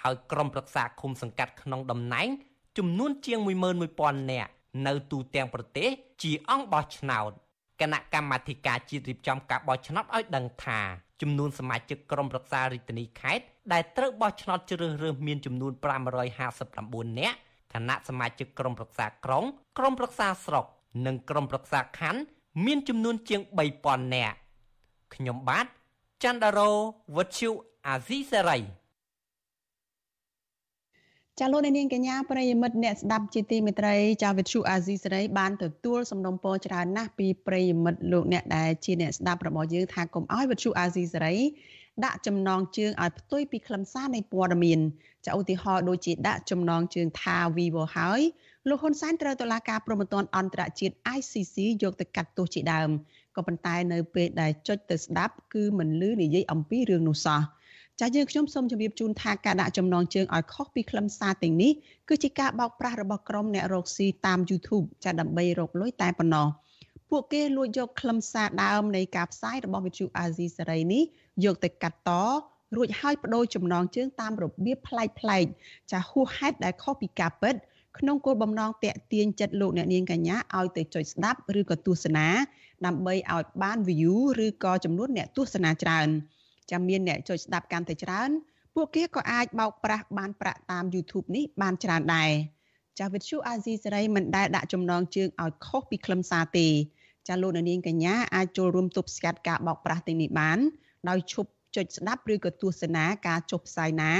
ហើយក្រុមប្រឹក្សាឃុំសង្កាត់ក្នុងតំណែងចំនួនជាង11000នាក់នៅទូទាំងប្រទេសជាអង្គបោះឆ្នោតគណៈកម្មាធិការជាតិរៀបចំការបោះឆ្នោតឲ្យដឹងថាចំនួនសមាជិកក្រុមប្រឹក្សារាជធានីខេត្តដែលត្រូវបោះឆ្នោតជ្រើសរើសមានចំនួន559នាក់គណៈសមាជិកក្រុមប្រឹក្សាក្រុងក្រុមប្រឹក្សាស្រុក និងក្រុមប្រឹក្សាខណ្ឌមានចំនួនជាង3000នាក់ខ្ញុំបាទចន្ទរោវុទ្ធុអាស៊ីសេរី ចាលោកនាងកញ្ញាប្រិយមិត្តអ្នកស្ដាប់ជាទីមេត្រីចាវិទ្យុអាស៊ីសេរីបានទទួលសំណូមពរច្រើនណាស់ពីប្រិយមិត្តលោកអ្នកដែលជាអ្នកស្ដាប់របស់យើងថាកុំឲ្យវិទ្យុអាស៊ីសេរីដាក់ចំណងជើងឲ្យផ្ទុយពីខ្លឹមសារនៃព័ត៌មានចាឧទាហរណ៍ដូចជាដាក់ចំណងជើងថា Vivo ហើយលោកហ៊ុនសែនត្រូវតុលាការព្រហ្មទណ្ឌអន្តរជាតិ ICC យកទៅកាត់ទោសជាដើមក៏ប៉ុន្តែនៅពេលដែលចុចទៅស្ដាប់គឺមិនលឺនិយាយអំពីរឿងនោះសោះ ចាយើងខ្ញុំសូមជម្រាបជូនថាការដាក់ចំណងជើងឲ្យខុសពីខ្លឹមសារទាំងនេះគឺជាការបោកប្រាស់របស់ក្រុមអ្នករកស៊ីតាម YouTube ចាដើម្បីរកលុយតែប៉ុណ្ណោះពួកគេលួចយកខ្លឹមសារដើមនៃការផ្សាយរបស់វិទ្យុអាស៊ីសេរីនេះយកទៅកាត់តរួចហើយបដូរចំណងជើងតាមរបៀបប្លែកប្លែកចាហួសហេតុដែលខុសពីការពិតក្នុងគោលបំណងតាក់ទាញចិត្តលោកអ្នកនាងកញ្ញាឲ្យទៅចុចស្ដាប់ឬក៏ទស្សនាដើម្បីឲ្យបាន view ឬក៏ចំនួនអ្នកទស្សនាច្រើន ចាំមានអ្នកចុចស្ដាប់កាន់តែច្រើន ពួកគេក៏អាចបោកប្រាស់បានប្រាក់តាម YouTube នេះបានច្រើនដែរចាវិទ្យុអាស៊ីសេរីមិនដែលដាក់ចំណងជើងឲ្យខុសពីខ្លឹមសារទេចាលោកនាងកញ្ញាអាចចូលរួមទប់ស្កាត់ការបោកប្រាស់ទាំងនេះបាន ដោយឈប់ចុចស្ដាប់ឬក៏ទស្សនាការចុះផ្សាយណា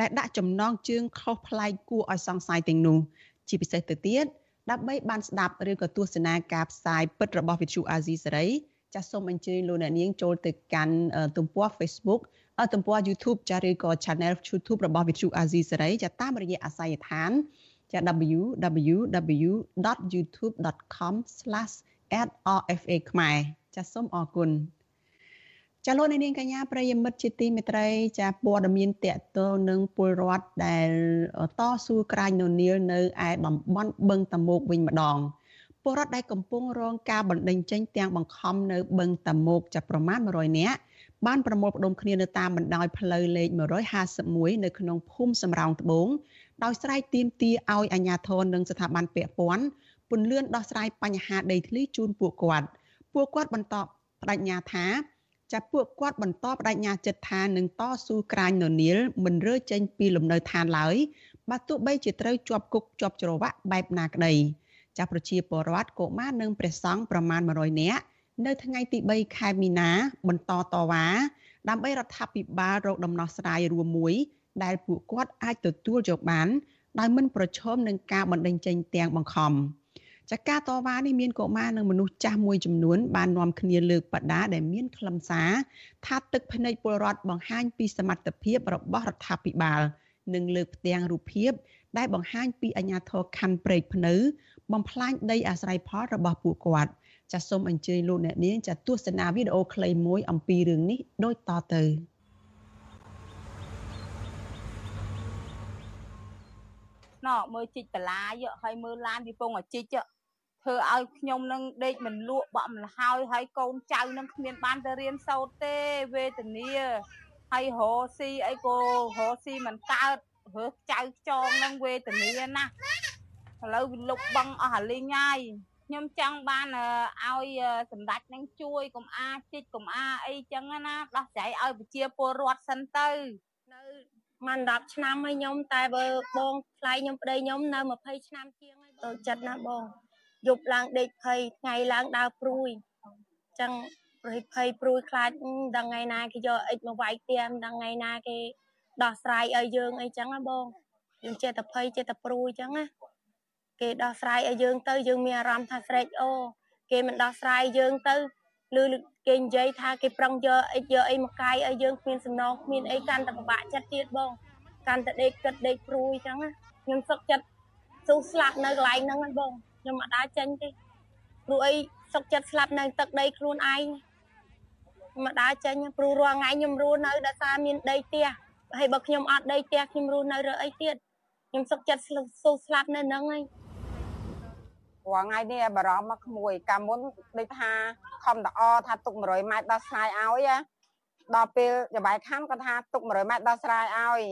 ដែលដាក់ចំណងជើងខុសប្លែកគួរឲ្យសង្ស័យទាំងនោះជាពិសេសទៅទៀតដើម្បីបានស្ដាប់ឬក៏ទស្សនាការផ្សាយពិតរបស់វិទ្យុអាស៊ីសេរី ចាសសូមអញ្ជើញលោកអ្នកនាងចូលទៅកាន់ទំព័រ Facebook ទំព័រ YouTube ចាឬក៏ Channel YouTube របស់ Vithu Azizi សេរីចាតាមរយៈអាសយដ្ឋានចា www.youtube.com/@rfa ខ្មែរចាសូមអរគុណចាលោកនាងកញ្ញាប្រិយមិត្តជាទីមេត្រី ចាព័ត៌មានតកតលនឹងពលរដ្ឋដែលតស៊ូក្រាញននៀលនៅឯតំបន់បឹងតមោកវិញម្ដង ពលរដ្ឋដែលកំពុងរងការបណ្តេញចេញទាំងបង្ខំនៅបឹងតាមុកចាប់ប្រមាណ100នាក់បានប្រមូលផ្ដុំគ្នានៅតាមបណ្ដោយផ្លូវលេខ151នៅក្នុងភូមិសំរោងត្បូងដោយស្រែកទាមទារឲ្យអាជ្ញាធរនិងស្ថាប័នពាក់ព័ន្ធពន្លឿនដោះស្រាយបញ្ហាដីធ្លីជូនពួកគាត់ពួកគាត់បន្តបដិញ្ញាថាចាប់ពួកគាត់បន្តបដិញ្ញាចិត្តថានឹងតស៊ូក្រាញននៀលមិនរើចេញពីលំនៅឋានឡើយបើទោះបីជាត្រូវជាប់គុកជាប់ច្រវាក់បែបណាក្តី ចាស់ប្រជាពលរដ្ឋកុមារនិងព្រះសង្ឃប្រមាណ100នាក់នៅថ្ងៃទី3ខែមីនាបន្តតវ៉ាដើម្បីរដ្ឋាភិបាលរកដំណោះស្រាយរួមមួយ ដែលពួកគាត់អាចទទួលយកបានដោយមិនប្រឈមនឹងការបណ្តេញចេញទាំងបង្ខំចាការតវ៉ានេះមានកុមារនិងមនុស្សចាស់មួយចំនួនបាននាំគ្នាលើកបដាដែលមានខ្លឹមសារថាទឹកភ្នែកពលរដ្ឋបង្ហាញពីសមត្ថភាពរបស់រដ្ឋាភិបាលនិងលើកផ្ទាំងរូបភាព ដែលបង្ហាញពីអាញាធរខណ្ឌព្រែកភ្នៅ បំផ្លាញដីអាស្រ័យផលរបស់ពួកគាត់ចាសសូមអញ្ជើញលោកអ្នកនាងចាទស្សនាវីដេអូខ្លីមួយអំពីរឿងនេះដូចតទៅណ៎មើលជីកបលាយកហើយមើលឡានពីពងឲ្យជីកធ្វើឲ្យខ្ញុំនឹងដេកមិនលក់បក់មិនហើយហើយកូនចៅនឹងគ្មានបានទៅរៀនសូត្រទេវេទនាហើយរកស៊ីអីក៏រកស៊ីមិនកើត រើសចៅខ្ចងនឹងវេទនាណាស់ឥឡូវវាលុបបងអស់អាលីងហើយខ្ញុំចង់បានឲ្យសម្ដេចនឹងជួយកុំអាជីកកុំអាអីចឹងណាដោះស្រាយឲ្យប្រជាពលរដ្ឋសិនទៅនៅមិន10ឆ្នាំហើយខ្ញុំតែបើបងថ្លៃខ្ញុំប្តីខ្ញុំនៅ20ឆ្នាំជាងហើយទៅចិត្តណាបងយប់ឡើងដេកភ័យថ្ងៃឡើងដើរព្រួយចឹងប្រហិភ័យព្រួយខ្លាចដល់ថ្ងៃណាគេយកអិចមកវាយផ្ទះដល់ថ្ងៃណាគេ ដោះស្រាយឲ្យយើងអីចឹងណាបងយើងចេះតែភ័យចេះតែព្រួយចឹងណាគេដោះស្រាយឲ្យយើងទៅយើងមានអារម្មណ៍ថាស្រេចអូគេមិនដោះស្រាយយើងទៅឬគេនិយាយថាគេប្រឹងយកអីយកអីមកកាយឲ្យយើងគ្មានសំណងគ្មានអីកាន់តែពិបាកចិត្តទៀតបងកាន់តែដេកគិតដេកព្រួយចឹងណាខ្ញុំសឹកចិត្តស៊ូស្លាប់នៅកន្លែងហ្នឹងហ្នឹងបងខ្ញុំអត់ដើរចេញទេព្រោះអីសុកចិត្តស្លាប់នៅទឹកដីខ្លួនឯងមកដើរចេញព្រោះរាល់ថ្ងៃខ្ញុំរស់នៅដោយសារមានដីផ្ទះ ហើយបើខ្ញុំអត់ដីផ្ទះខ្ញុំរស់នៅរើអីទៀតខ្ញុំសុកចិត្តស៊ូស្លាប់នៅហ្នឹងហើយរាល់ថ្ងៃនេះបារម្ភមកក្មួយកាលមុនដូចថាខំតអថាទុក100ម៉ែត្រដល់ស្រ័យឲ្យដល់ពេលចបាយខណ្ឌគាត់ថាទុក100ម៉ែត្រដល់ស្រ័យឲ្យ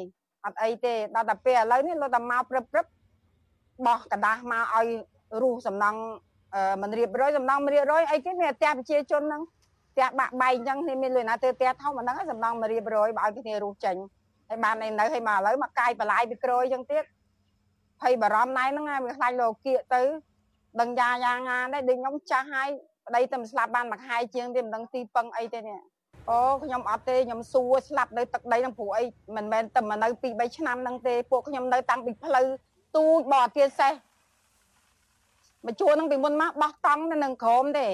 អត់អីទេដល់តែពេលឥឡូវនេះលោកតែមកព្រឹបព្រឹបបោះกระดาษមកឲ្យរੂសំណង់មិនរៀបរយសំណង់មិនរៀបរយអីគេមានផ្ទះប្រជាជនហ្នឹងផ្ទះបាក់បែកអញ្ចឹងនេះមានលុយណាទៅផ្ទះធំអាហ្នឹងសំណង់មិនរៀបរយបើឲ្យគ្នារੂចេញ ហើយបាននៅហើយមកឥឡូវមកកាយបន្លាយពីក្រួយអញ្ចឹងទៀតភ័យបារម្ភណៃហ្នឹងវាខ្លាចលោកគៀកទៅដឹងយ៉ាយ៉ាងណាដែរដូចខ្ញុំចាស់ហើយប្តីតែមិនស្លាប់បានមួយខែជាងទេមិនដឹងទីពឹងអីទេនេះអូខ្ញុំអត់ទេខ្ញុំសួរស្លាប់នៅទឹកដីនឹងព្រោះអីមិនមែនតែមកនៅ2 3ឆ្នាំហ្នឹងទេពួកខ្ញុំនៅតាំងពីផ្លូវទូចបរទៀតសេះមកជួនឹងពីមុនមកបោះតង់នៅនឹងក្រមទេ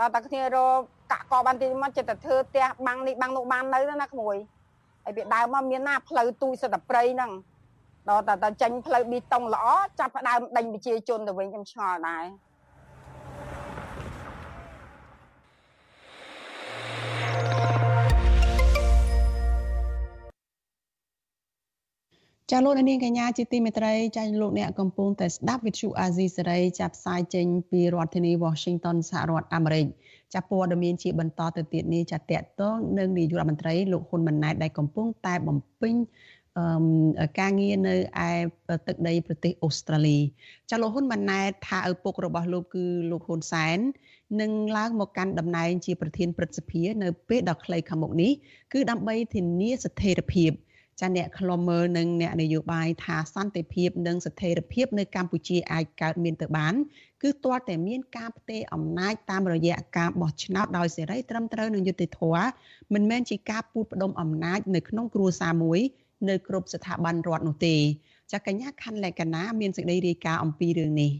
ដល់តែគ្នារកកាក់កបានទីមកចិត្តតែធ្វើផ្ទះបាំងនេះបាំងនោះបាននៅណាក្មួយ ហើយពីដើមមកមានណាផ្លូវទូចសិតតែព្រៃហ្នឹងដល់តែតែចេញផ្លូវប៊ីតុងល្អចាប់ផ្ដើមដេញប្រជាជនទៅវិញខ្ញុំឆ្ងល់ដែរចាលោកនាងកញ្ញាជាទីមេត្រីចាលោកអ្នកកំពុងតែស្ដាប់វិទ្យុអាស៊ីសេរីចាប់ផ្សាយចេញពីរដ្ឋធានី Washington សហរដ្ឋអាមេរិក ចាព័ត៌មានជាបន្តទៅទៀតនេះចាតកតងនឹងនាយករដ្ឋមន្ត្រីលោកហ៊ុនម៉ាណែតដែលកំពុងតែបំពេញការងារនៅឯទឹកដីប្រទេសអូស្ត្រាលីចាលោកហ៊ុនម៉ាណែតថាឪពុករបស់លោកគឺលោកហ៊ុនសែននឹងឡើងមកកាន់តំណែងជាប្រធានព្រឹទ្ធសភា នៅពេលដ៏ខ្លីខាងមុខនេះគឺដើម្បីធានាស្ថិរភាព ចាអ្នកខ្លំមើលនិងអ្នកនយោបាយថាសន្តិភាពនិងស្ថិរភាពនៅកម្ពុជាអាចកើតមានទៅបាន គឺទាល់តែមានការផ្ទេរអំណាចតាមរយៈការបោះឆ្នោតដោយសេរីត្រឹមត្រូវនិងយុត្តិធម៌មិនមែនជាការពូតផ្ដុំអំណាចនៅក្នុងគ្រួសារមួយនៅគ្រប់ស្ថាប័នរដ្ឋនោះទេចាកញ្ញាខណ្ឌលក្ខណាមានសេចក្តីរាយការណ៍អំពីរឿងនេះ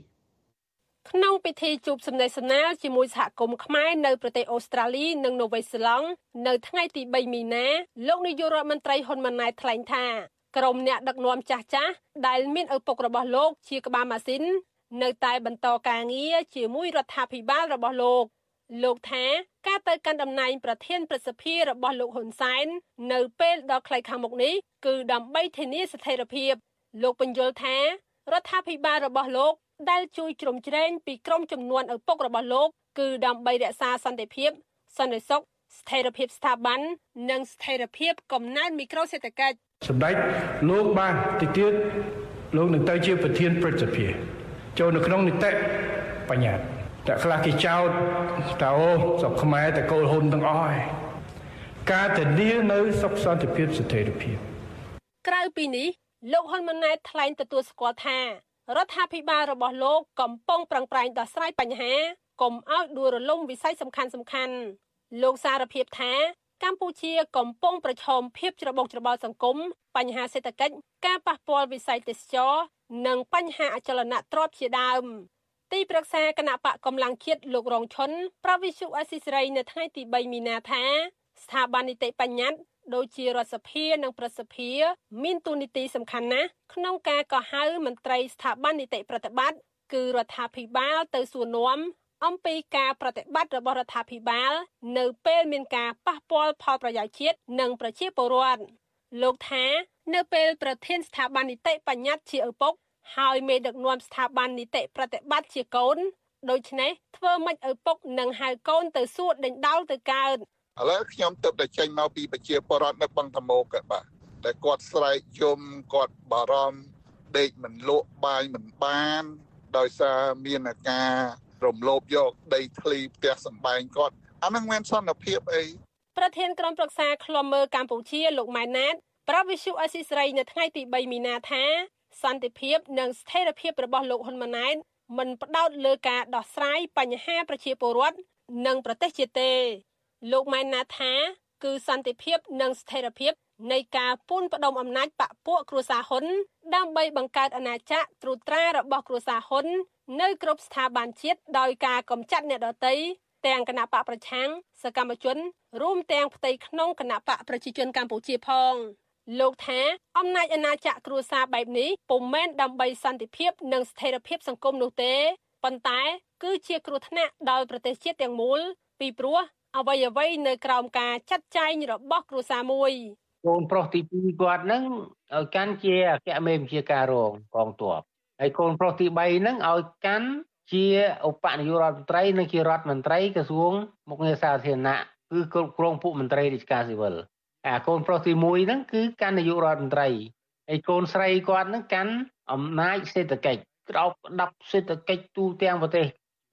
ក្នុងពិធីជួបសម្ដែងសនាជាមួយសហគមន៍ខ្មែរនៅប្រទេសអូស្ត្រាលីនិងនូវែលសេឡង់នៅថ្ងៃទី3មីនាលោកនាយករដ្ឋមន្ត្រីហ៊ុនម៉ាណែតថ្លែងថាក្រុមអ្នកដឹកនាំចាស់ចាស់ដែលមានឪពុករបស់លោកជាក្បាលម៉ាស៊ីននៅតែបន្តការងារជាមួយរដ្ឋាភិបាលរបស់លោកលោកថាការទៅកាន់តំណែងប្រធានប្រសិទ្ធិរបស់លោកហ៊ុនសែននៅពេលដ៏ខ្លីខាងមុខនេះគឺដើម្បីធានាស្ថិរភាពលោកបញ្យល់ថារដ្ឋាភិបាលរបស់លោក ដែលជួយជ្រោមជ្រែងពីក្រុមចំនួនឪពុករបស់លោកគឺដើម្បីរក្សាសន្តិភាពសន្តិសុខស្ថិរភាពស្ថាប័ននិងស្ថិរភាពកំណើនមីក្រូសេដ្ឋកិច្ចសម្ដេចលោកបានតិចទៀតលោកនឹងទៅជាប្រធានព្រឹទ្ធសភាចូលនៅក្នុងនីតិបញ្ញត្តិតែខ្លះគេចោទថាអូស្រុកខ្មែរតែកូលហ៊ុនទាំងអស់ហើយការធានានៅសុខសន្តិភាពស្ថិរភាពក្រៅពីនេះលោកហ៊ុនម៉ាណែតថ្លែងទទួលស្គាល់ថា រដ្ឋាភិបាលរបស់លោកកំពុងប្រឹងប្រែងដោះស្រាយបញ្ហាកុំឲ្យដួលរលំវិស័យសំខាន់សំខាន់លោកសារភាពថាកម្ពុជាកំពុងប្រឈមភាពច្របូកច្របល់សង្គមបញ្ហាសេដ្ឋកិច្ចការប៉ះពាល់វិស័យទេសចរនិងបញ្ហាអចលនទ្រព្យជាដើមទីប្រឹក្សាគណៈបកកម្លាំងជាតិលោករងឈុនប្រវិសុអសិសរីនៅថ្ងៃទី3មីនាថាស្ថាប័ននីតិបញ្ញត្តិ ដូចជារដ្ឋសភានិងប្រសិទ្ធិមានទូនីតិសំខាន់ណាស់ក្នុងការកោះហៅមន្ត្រីស្ថាប័ននីតិប្រតិបត្តិគឺរដ្ឋាភិបាលទៅសួរនាំអំពីការប្រតិបត្តិរបស់រដ្ឋាភិបាល នៅពេលមានការប៉ះពាល់ផលប្រយោជន៍ជាតិនិងប្រជាពលរដ្ឋលោកថានៅពេលប្រធានស្ថាប័ននីតិបញ្ញត្តិជាឪពុក ហើយមេដឹកនាំស្ថាប័ននីតិប្រតិបត្តិជាកូនដូច្នេះធ្វើម៉េចឪពុកនឹងហៅកូនទៅសួរដេញដោលទៅកើត ឥឡូវខ្ញុំទៅតែចេញមកពីប្រជាពលរដ្ឋនៅបឹងធមោកបាទតែគាត់ស្រែកយំគាត់បារម្ភដេកមិនលក់បាយមិនបាន ដោយសារមានអាការរំលោភយកដីធ្លីផ្ទះសម្បែងគាត់អានឹងមិនសន្តិភាពអីប្រធានក្រុមប្រឹក្សាឃ្លាំមើលកម្ពុជាលោកម៉ែនណាតប្រាប់វិសុអេស៊ីស្រីនៅថ្ងៃទី3មីនាថាសន្តិភាពនិងស្ថិរភាពរបស់លោកហ៊ុនម៉ាណែតមិនផ្ដោតលើការដោះស្រាយបញ្ហាប្រជាពលរដ្ឋនិងប្រទេសជាតិទេ លោកម៉ែនណាថា គឺសន្តិភាពនិងស្ថិរភាពនៃការពូនផ្ដុំអំណាចបពពួកគ្រួសារហ៊ុន ដើម្បីបង្កើតអាណាចក្រត្រួតត្រារបស់គ្រួសារហ៊ុន នៅគ្រប់ស្ថាប័នជាតិដោយការកំចាត់អ្នកដទៃទាំងគណៈបកប្រឆាំងសកម្មជន រួមទាំងផ្ទៃក្នុងគណៈបកប្រជាជនកម្ពុជាផងលោកថាអំណាចអាណាចក្រគ្រួសារបែបនេះពុំមែនដើម្បីសន្តិភាពនិងស្ថិរភាពសង្គមនោះទេប៉ុន្តែ គឺជាគ្រោះថ្នាក់ដល់ប្រទេសជាតិទាំងមូលពីព្រោះ អ្វីអ្វីនៅក្រោមការចាត់ចែងរបស់គ្រួសារមួយកូនប្រុសទី2គាត់ហ្នឹងឲ្យកាន់ជាអគ្គមេបញ្ជាការរងកងទ័ពហើយកូនប្រុសទី3ហ្នឹងឲ្យកាន់ជាឧបនាយករដ្ឋមន្ត្រីនិងជារដ្ឋមន្ត្រីក្រសួងមុខងារសាធារណៈគឺគ្រប់គ្រងពួកមន្ត្រីរាជការស៊ីវិលអាកូនប្រុសទី1ហ្នឹងគឺកាន់នាយករដ្ឋមន្ត្រីហើយកូនស្រីគាត់ហ្នឹងកាន់អំណាចសេដ្ឋកិច្ចក្រោបដាប់សេដ្ឋកិច្ចទូទាំងប្រទេស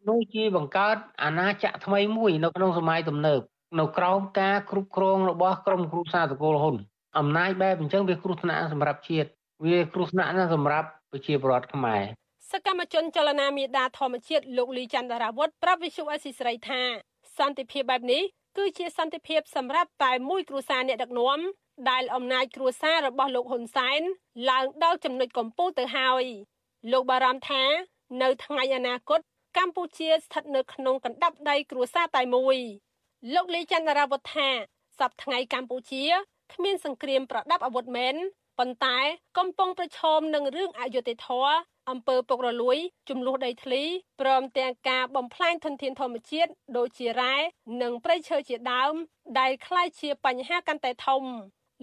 នោះជាបង្កើតអាណាចក្រថ្មីមួយនៅក្នុងសម័យទំនើបនៅក្រោមការគ្រប់គ្រងរបស់ក្រមគ្រួសារតកូលហ៊ុនអំណាចបែបអញ្ចឹងវាគ្រោះថ្នាក់សម្រាប់ជាតិវាគ្រោះថ្នាក់ណាស់សម្រាប់ប្រជាពលរដ្ឋខ្មែរសកម្មជនចលនាមេដាធម្មជាតិលោកលីចន្ទរាវុធប្រាប់វិសុអេស៊ីស្រីថាសន្តិភាពបែបនេះគឺជាសន្តិភាពសម្រាប់តែមួយគ្រួសារអ្នកដឹកនាំដែលអំណាចគ្រួសាររបស់លោកហ៊ុនសែនឡើងដល់ចំណុចកំពូលទៅហើយលោកបារម្ភថានៅថ្ងៃអនាគត កម្ពុជាស្ថិតនៅក្នុងកណ្ដាប់ដៃគ្រួសារតែមួយលោកលីចន្ទរាវុធថាសប្តាហ៍ថ្ងៃកម្ពុជាគ្មានសង្គ្រាមប្រដាប់អាវុធមែនប៉ុន្តែកំពុងប្រឈមនឹងរឿងអយុត្តិធម៌អំពើពុករលួយចំនួនដីធ្លីព្រមទាំងការបំផ្លាញធនធានធម្មជាតិដូចជារ៉ែនិងព្រៃឈើជាដើម ដែលคล้ายជាបញ្ហាកាន់តែធំ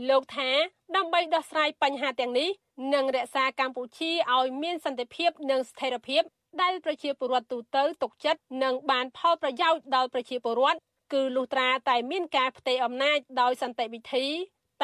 លោកថាដើម្បីដោះស្រាយបញ្ហាទាំងនេះនិងរក្សាកម្ពុជាឲ្យមានសន្តិភាពនិងស្ថិរភាព ដែលប្រជាពលរដ្ឋទូទៅទុកចិត្តនិងបានផលប្រយោជន៍ដល់ប្រជាពលរដ្ឋគឺលុះត្រាតែមានការផ្ទេរអំណាចដោយសន្តិវិធី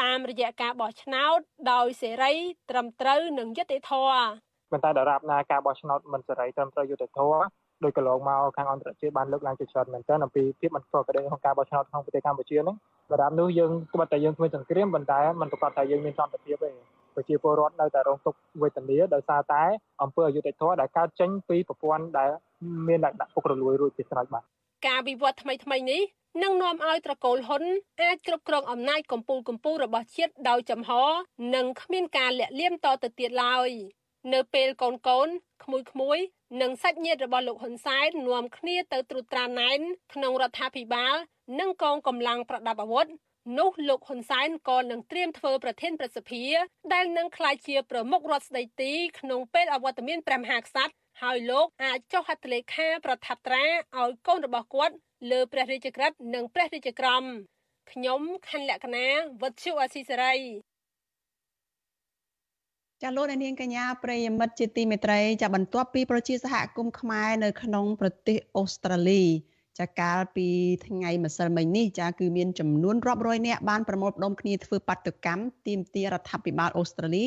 តាមរយៈការបោះឆ្នោតដោយសេរី ត្រឹមត្រូវនិងយុត្តិធម៌ប៉ុន្តែដរាបណាការបោះឆ្នោតមិនសេរីត្រឹមត្រូវយុត្តិធម៌ដោយកន្លងមកខាងអន្តរជាតិបានលើកឡើងជាច្រើនមែនទែនអំពីភាពមិនប្រក្រតីក្នុងការបោះឆ្នោតក្នុងប្រទេសកម្ពុជាហ្នឹងដរាបនោះយើងត្បិតតែយើងគ្មានសង្គ្រាមប៉ុន្តែมันប្រកាសថាយើងមានសន្តិភាពទេ ប្រជាពលរដ្ឋនៅតែរងទុក្ខវេទនាដោយសារតែអំពើអយុត្តិធម៌ដែលកើតចេញពីប្រព័ន្ធដែលមានលក្ខណៈពុករលួយរួចជាស្រេចបាទការវិវត្តថ្មីថ្មីនេះនឹងនាំឲ្យត្រកូលហ៊ុនអាចគ្រប់គ្រងអំណាចកម្ពុជាកម្ពុជារបស់ជាតិដោយចំហ និងគ្មានការលាក់លៀមតទៅទៀតឡើយនៅពេលកូនកូនក្មួយក្មួយនិងសាច់ញាតិរបស់លោកហ៊ុនសែននាំគ្នាទៅត្រួតត្រាណែនក្នុងរដ្ឋាភិបាល និងកងកម្លាំងប្រដាប់អាវុធ នោះលោកហ៊ុនសែនក៏នឹងត្រៀមធ្វើប្រធានប្រសិទ្ធិដែលនឹងក្លាយជាប្រមុខរដ្ឋស្ដីទីក្នុងពេលអវត្តមានព្រះមហាក្សត្រហើយលោកអាចចុះហត្ថលេខាប្រថាប់ត្រាឲ្យកូនរបស់គាត់លើព្រះរាជក្រឹត្យនិងព្រះរាជក្រមខ្ញុំខណ្ឌលក្ខណាវុទ្ធុអសីសេរីចាលោកនាងកញ្ញាប្រិយមិត្តជាទីមេត្រីចាបន្ទាប់ពីប្រជាសហគមន៍ខ្មែរនៅក្នុងប្រទេសអូស្ត្រាលី ចាកាលពីថ្ងៃម្សិលមិញនេះចាគឺមានចំនួនរាប់រយនាក់បានប្រមូលផ្ដុំគ្នាធ្វើបាតុកម្មទាមទាររដ្ឋាភិបាលអូស្ត្រាលី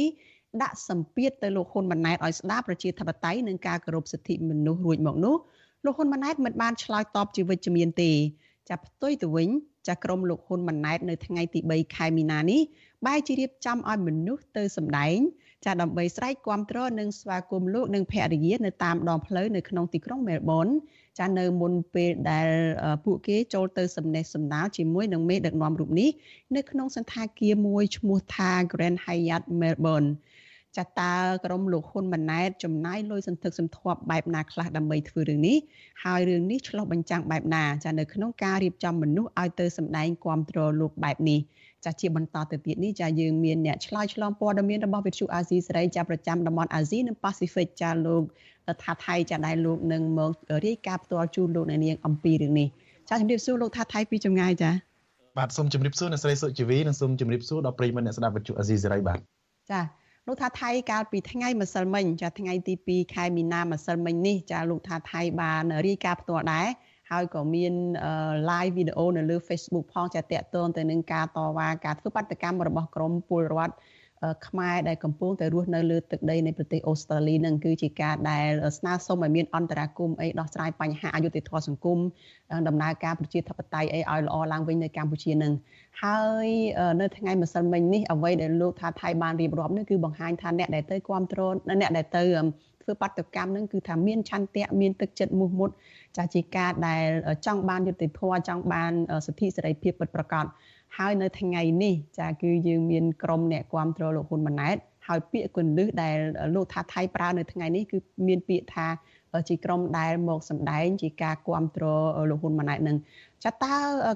ដាក់សម្ពាធទៅលោកហ៊ុនម៉ាណែតឲ្យស្ដារប្រជាធិបតេយ្យនិងការគោរពសិទ្ធិមនុស្សរួចមកនោះលោកហ៊ុនម៉ាណែតមិនបានឆ្លើយតបជាវិជ្ជមានទេចាប់ផ្ទុយទៅវិញចាក្រមលោកហ៊ុនម៉ាណែតនៅថ្ងៃទី3ខែមីនានេះបែរជារៀបចំឲ្យមនុស្សទៅសម្ដែង ចាដើម្បីស្រែកគាំទ្រនិងស្វាគមន៍លោកនិងភរិយានៅតាមដងផ្លូវនៅក្នុងទីក្រុងមែលប៊នចានៅមុនពេលដែលពួកគេចូលទៅសំណេះសំណាលជាមួយនឹងមេដឹកនាំរូបនេះនៅក្នុងសន្តាគារមួយឈ្មោះថា Grand Hyatt Melbourne ចាតើក្រមលោកហ៊ុនម៉ាណែតចំណាយលុយសន្ធឹកសន្ធាប់បែបណាខ្លះដើម្បីធ្វើរឿងនេះហើយរឿងនេះឆ្លោះបញ្ចាំងបែបណាចានៅក្នុងការរៀបចំមនុស្សឲ្យទៅសម្ដែងគាំទ្រលោកបែបនេះ ចាជាបន្តទៅទៀតនេះចាយើងមានអ្នកឆ្លើយឆ្លងព័ត៌មានរបស់វិទ្យុអាស៊ីសេរីចាប្រចាំតំបន់អាស៊ីនិងប៉ាស៊ីហ្វិកចាលោកថាថៃចាដែលលោកនឹងមករាយការណ៍ផ្ទាល់ជូនលោកអ្នកនាងអំពីរឿងនេះចាជំរាបសួរលោកថាថៃពីចម្ងាយចាបាទសូមជម្រាបសួរអ្នកស្រីសុជីវីនិងសូមជម្រាបសួរដល់ប្រិយមិត្តអ្នកស្ដាប់វិទ្យុអាស៊ីសេរីបាទចាលោកថាថៃកាលពីថ្ងៃម្សិលមិញចាថ្ងៃទី2ខែមីនាម្សិលមិញនេះចាលោកថាថៃបានរាយការណ៍ផ្ទាល់ដែរ ហើយក៏មាន live វីដេអូនៅលើ Facebook ផងចាតកតងទៅនឹងការតវ៉ាការធ្វើបាតកម្មរបស់ក្រមពលរដ្ឋខ្មែរដែលកំពុងតែរស់នៅលើទឹកដីនៃប្រទេសអូស្ត្រាលីនឹងគឺជាការដែលស្នើសុំឲ្យមានអន្តរាគមន៍អីដោះស្រាយបញ្ហាអយុត្តិធម៌សង្គមដំណើរការប្រជាធិបតេយ្យអីឲ្យល្អឡើងវិញនៅកម្ពុជានឹងហើយនៅថ្ងៃម្សិលមិញនេះអ្វីដែលលោកថាថៃបានរៀបរាប់នេះគឺបង្ហាញថាអ្នកដែលទៅគ្រប់គ្រងអ្នកដែលទៅធ្វើបាតកម្មនឹងគឺថាមានឆន្ទៈមានទឹកចិត្តមោះមុត ចាជាការដែលចង់បានយុត្តិធម៌ចង់បានសិទ្ធិសេរីភាពពិតប្រាកដហើយនៅថ្ងៃនេះចាគឺយើងមានក្រុមអ្នកគ្រប់គ្រងលោកហ៊ុនម៉ាណែតហើយពាក្យគន្លឹះដែលលោកថាថៃប្រើនៅថ្ងៃនេះគឺមានពាក្យថាជាក្រុមដែលមកសម្ដែងជាការគ្រប់គ្រងលោកហ៊ុនម៉ាណែតនឹងចាតើ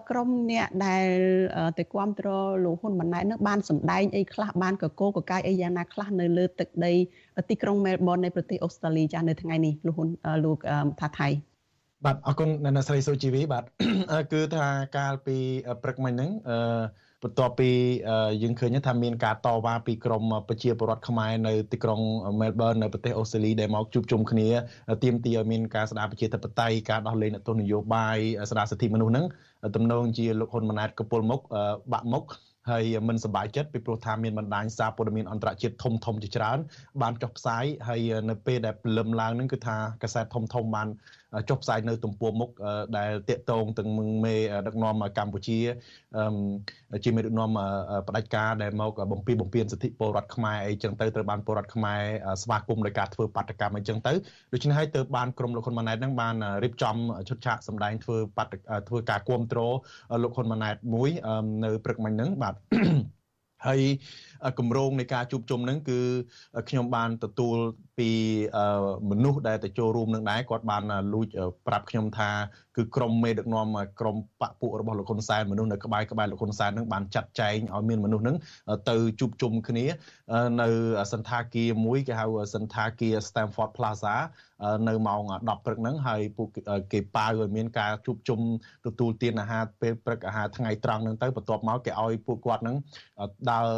ក្រុមអ្នកដែលទៅគ្រប់គ្រងលោកហ៊ុនម៉ាណែតនឹងបានសម្ដែងអីខ្លះបានកកោកកាយអីយ៉ាងណាខ្លះនៅលើទឹកដីទីក្រុងមែលប៊ននៃប្រទេសអូស្ត្រាលីចានៅថ្ងៃនេះលោកហ៊ុនលោកថាថៃ បាទអរគុណអ្នកស្រីសុជីវីបាទគឺថាកាលពីព្រឹកមិញហ្នឹងអឺបន្ទាប់ពីយើងឃើញថាមានការតវ៉ាពីក្រមប្រជាពលរដ្ឋខ្មែរនៅទីក្រុងមែលប៊ននៅប្រទេសអូស្ត្រាលីដែលមកជួបជុំគ្នាទាមទារឲ្យមានការស្ដារប្រជាធិបតេយ្យការដោះលែងអ្នកទោសនយោបាយស្ដារសិទ្ធិមនុស្សហ្នឹងទំនងជាលោកហ៊ុនម៉ាណែតកពុលមុខបាក់មុខហើយមិនសប្បាយចិត្តពីព្រោះថាមានបណ្ដាញសារព័ត៌មានអន្តរជាតិធំធំជាច្រើនបានចុះផ្សាយហើយនៅពេលដែលព្រលឹមឡើងហ្នឹងគឺថាកាសែតធំធំបាន ចុះផ្សាយនៅទំព័រមុខដែលតាកតងទាំងមេដឹកនាំកម្ពុជាជាមេដឹកនាំផ្ដាច់ការដែលមកបំពីបំពេញសិទ្ធិពលរដ្ឋខ្មែរអីចឹងទៅត្រូវបានពលរដ្ឋខ្មែរស្វាគមន៍ដោយការធ្វើបាតកម្មអីចឹងទៅដូច្នេះហើយទៅបានក្រុមលោកហ៊ុនម៉ាណែតហ្នឹងបានរៀបចំឈុតឆាកសម្ដែងធ្វើបាតធ្វើការគ្រប់គ្រងលោកហ៊ុនម៉ាណែតមួយនៅព្រឹកមិញហ្នឹងបាទហើយគម្រោងនៃការជួបជុំហ្នឹងគឺខ្ញុំបានទទួល ពីមនុស្សដែលទៅចូលរួមនឹងដែរគាត់បានលួចប្រាប់ខ្ញុំថាគឺក្រុមមេដឹកនាំក្រុមបពពួករបស់លោកហ៊ុនសែនមនុស្សនៅក្បែរក្បែរលោកហ៊ុនសែននឹងបានចាត់ចែងឲ្យមានមនុស្សនឹងទៅជួបជុំគ្នានៅសន្តាគារមួយគេហៅសន្តាគារ Stamford Plaza នៅម៉ោង10ព្រឹកហ្នឹងហើយពួកគេប៉ាវឲ្យមានការជួបជុំទទួលទានអាហារពេលព្រឹកអាហារថ្ងៃត្រង់ហ្នឹងទៅបន្ទាប់មកគេឲ្យពួកគាត់ហ្នឹងដើរ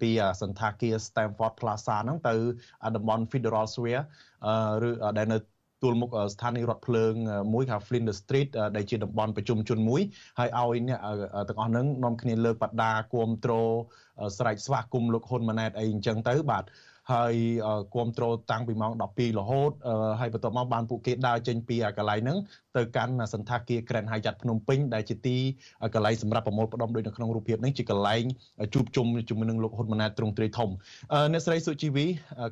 ពីសន្តាគារ Stamford Plaza ហ្នឹងទៅតំបន់ Federal Square ឬដែលនៅទួលមុខស្ថានីយ៍រថភ្លើងមួយហៅ Flinders Street ដែលជាតំបន់ប្រជុំជនមួយហើយឲ្យអ្នកទាំងអស់ហ្នឹងនាំគ្នាលើកបដាគួមត្រស្រែកស្វាគមន៍លោកហ៊ុនម៉ាណែតអីអញ្ចឹងទៅបាទ ហើយគ្រប់គ្រងតាំងពីម៉ោង12រហូតហើយបន្ទាប់មកបានពួកគេដើរចេញពីកន្លែងហ្នឹងទៅកាន់សន្តាគារ Grand Hyatt ភ្នំពេញដែលជាទីកន្លែងសម្រាប់ប្រមូលផ្ដុំដូចនៅក្នុងរូបភាពហ្នឹងជាកន្លែងជួបជុំជាមួយនឹងលោកហ៊ុនម៉ាណែតទ្រង់ទ្រាយធំអ្នកស្រីសុជីវី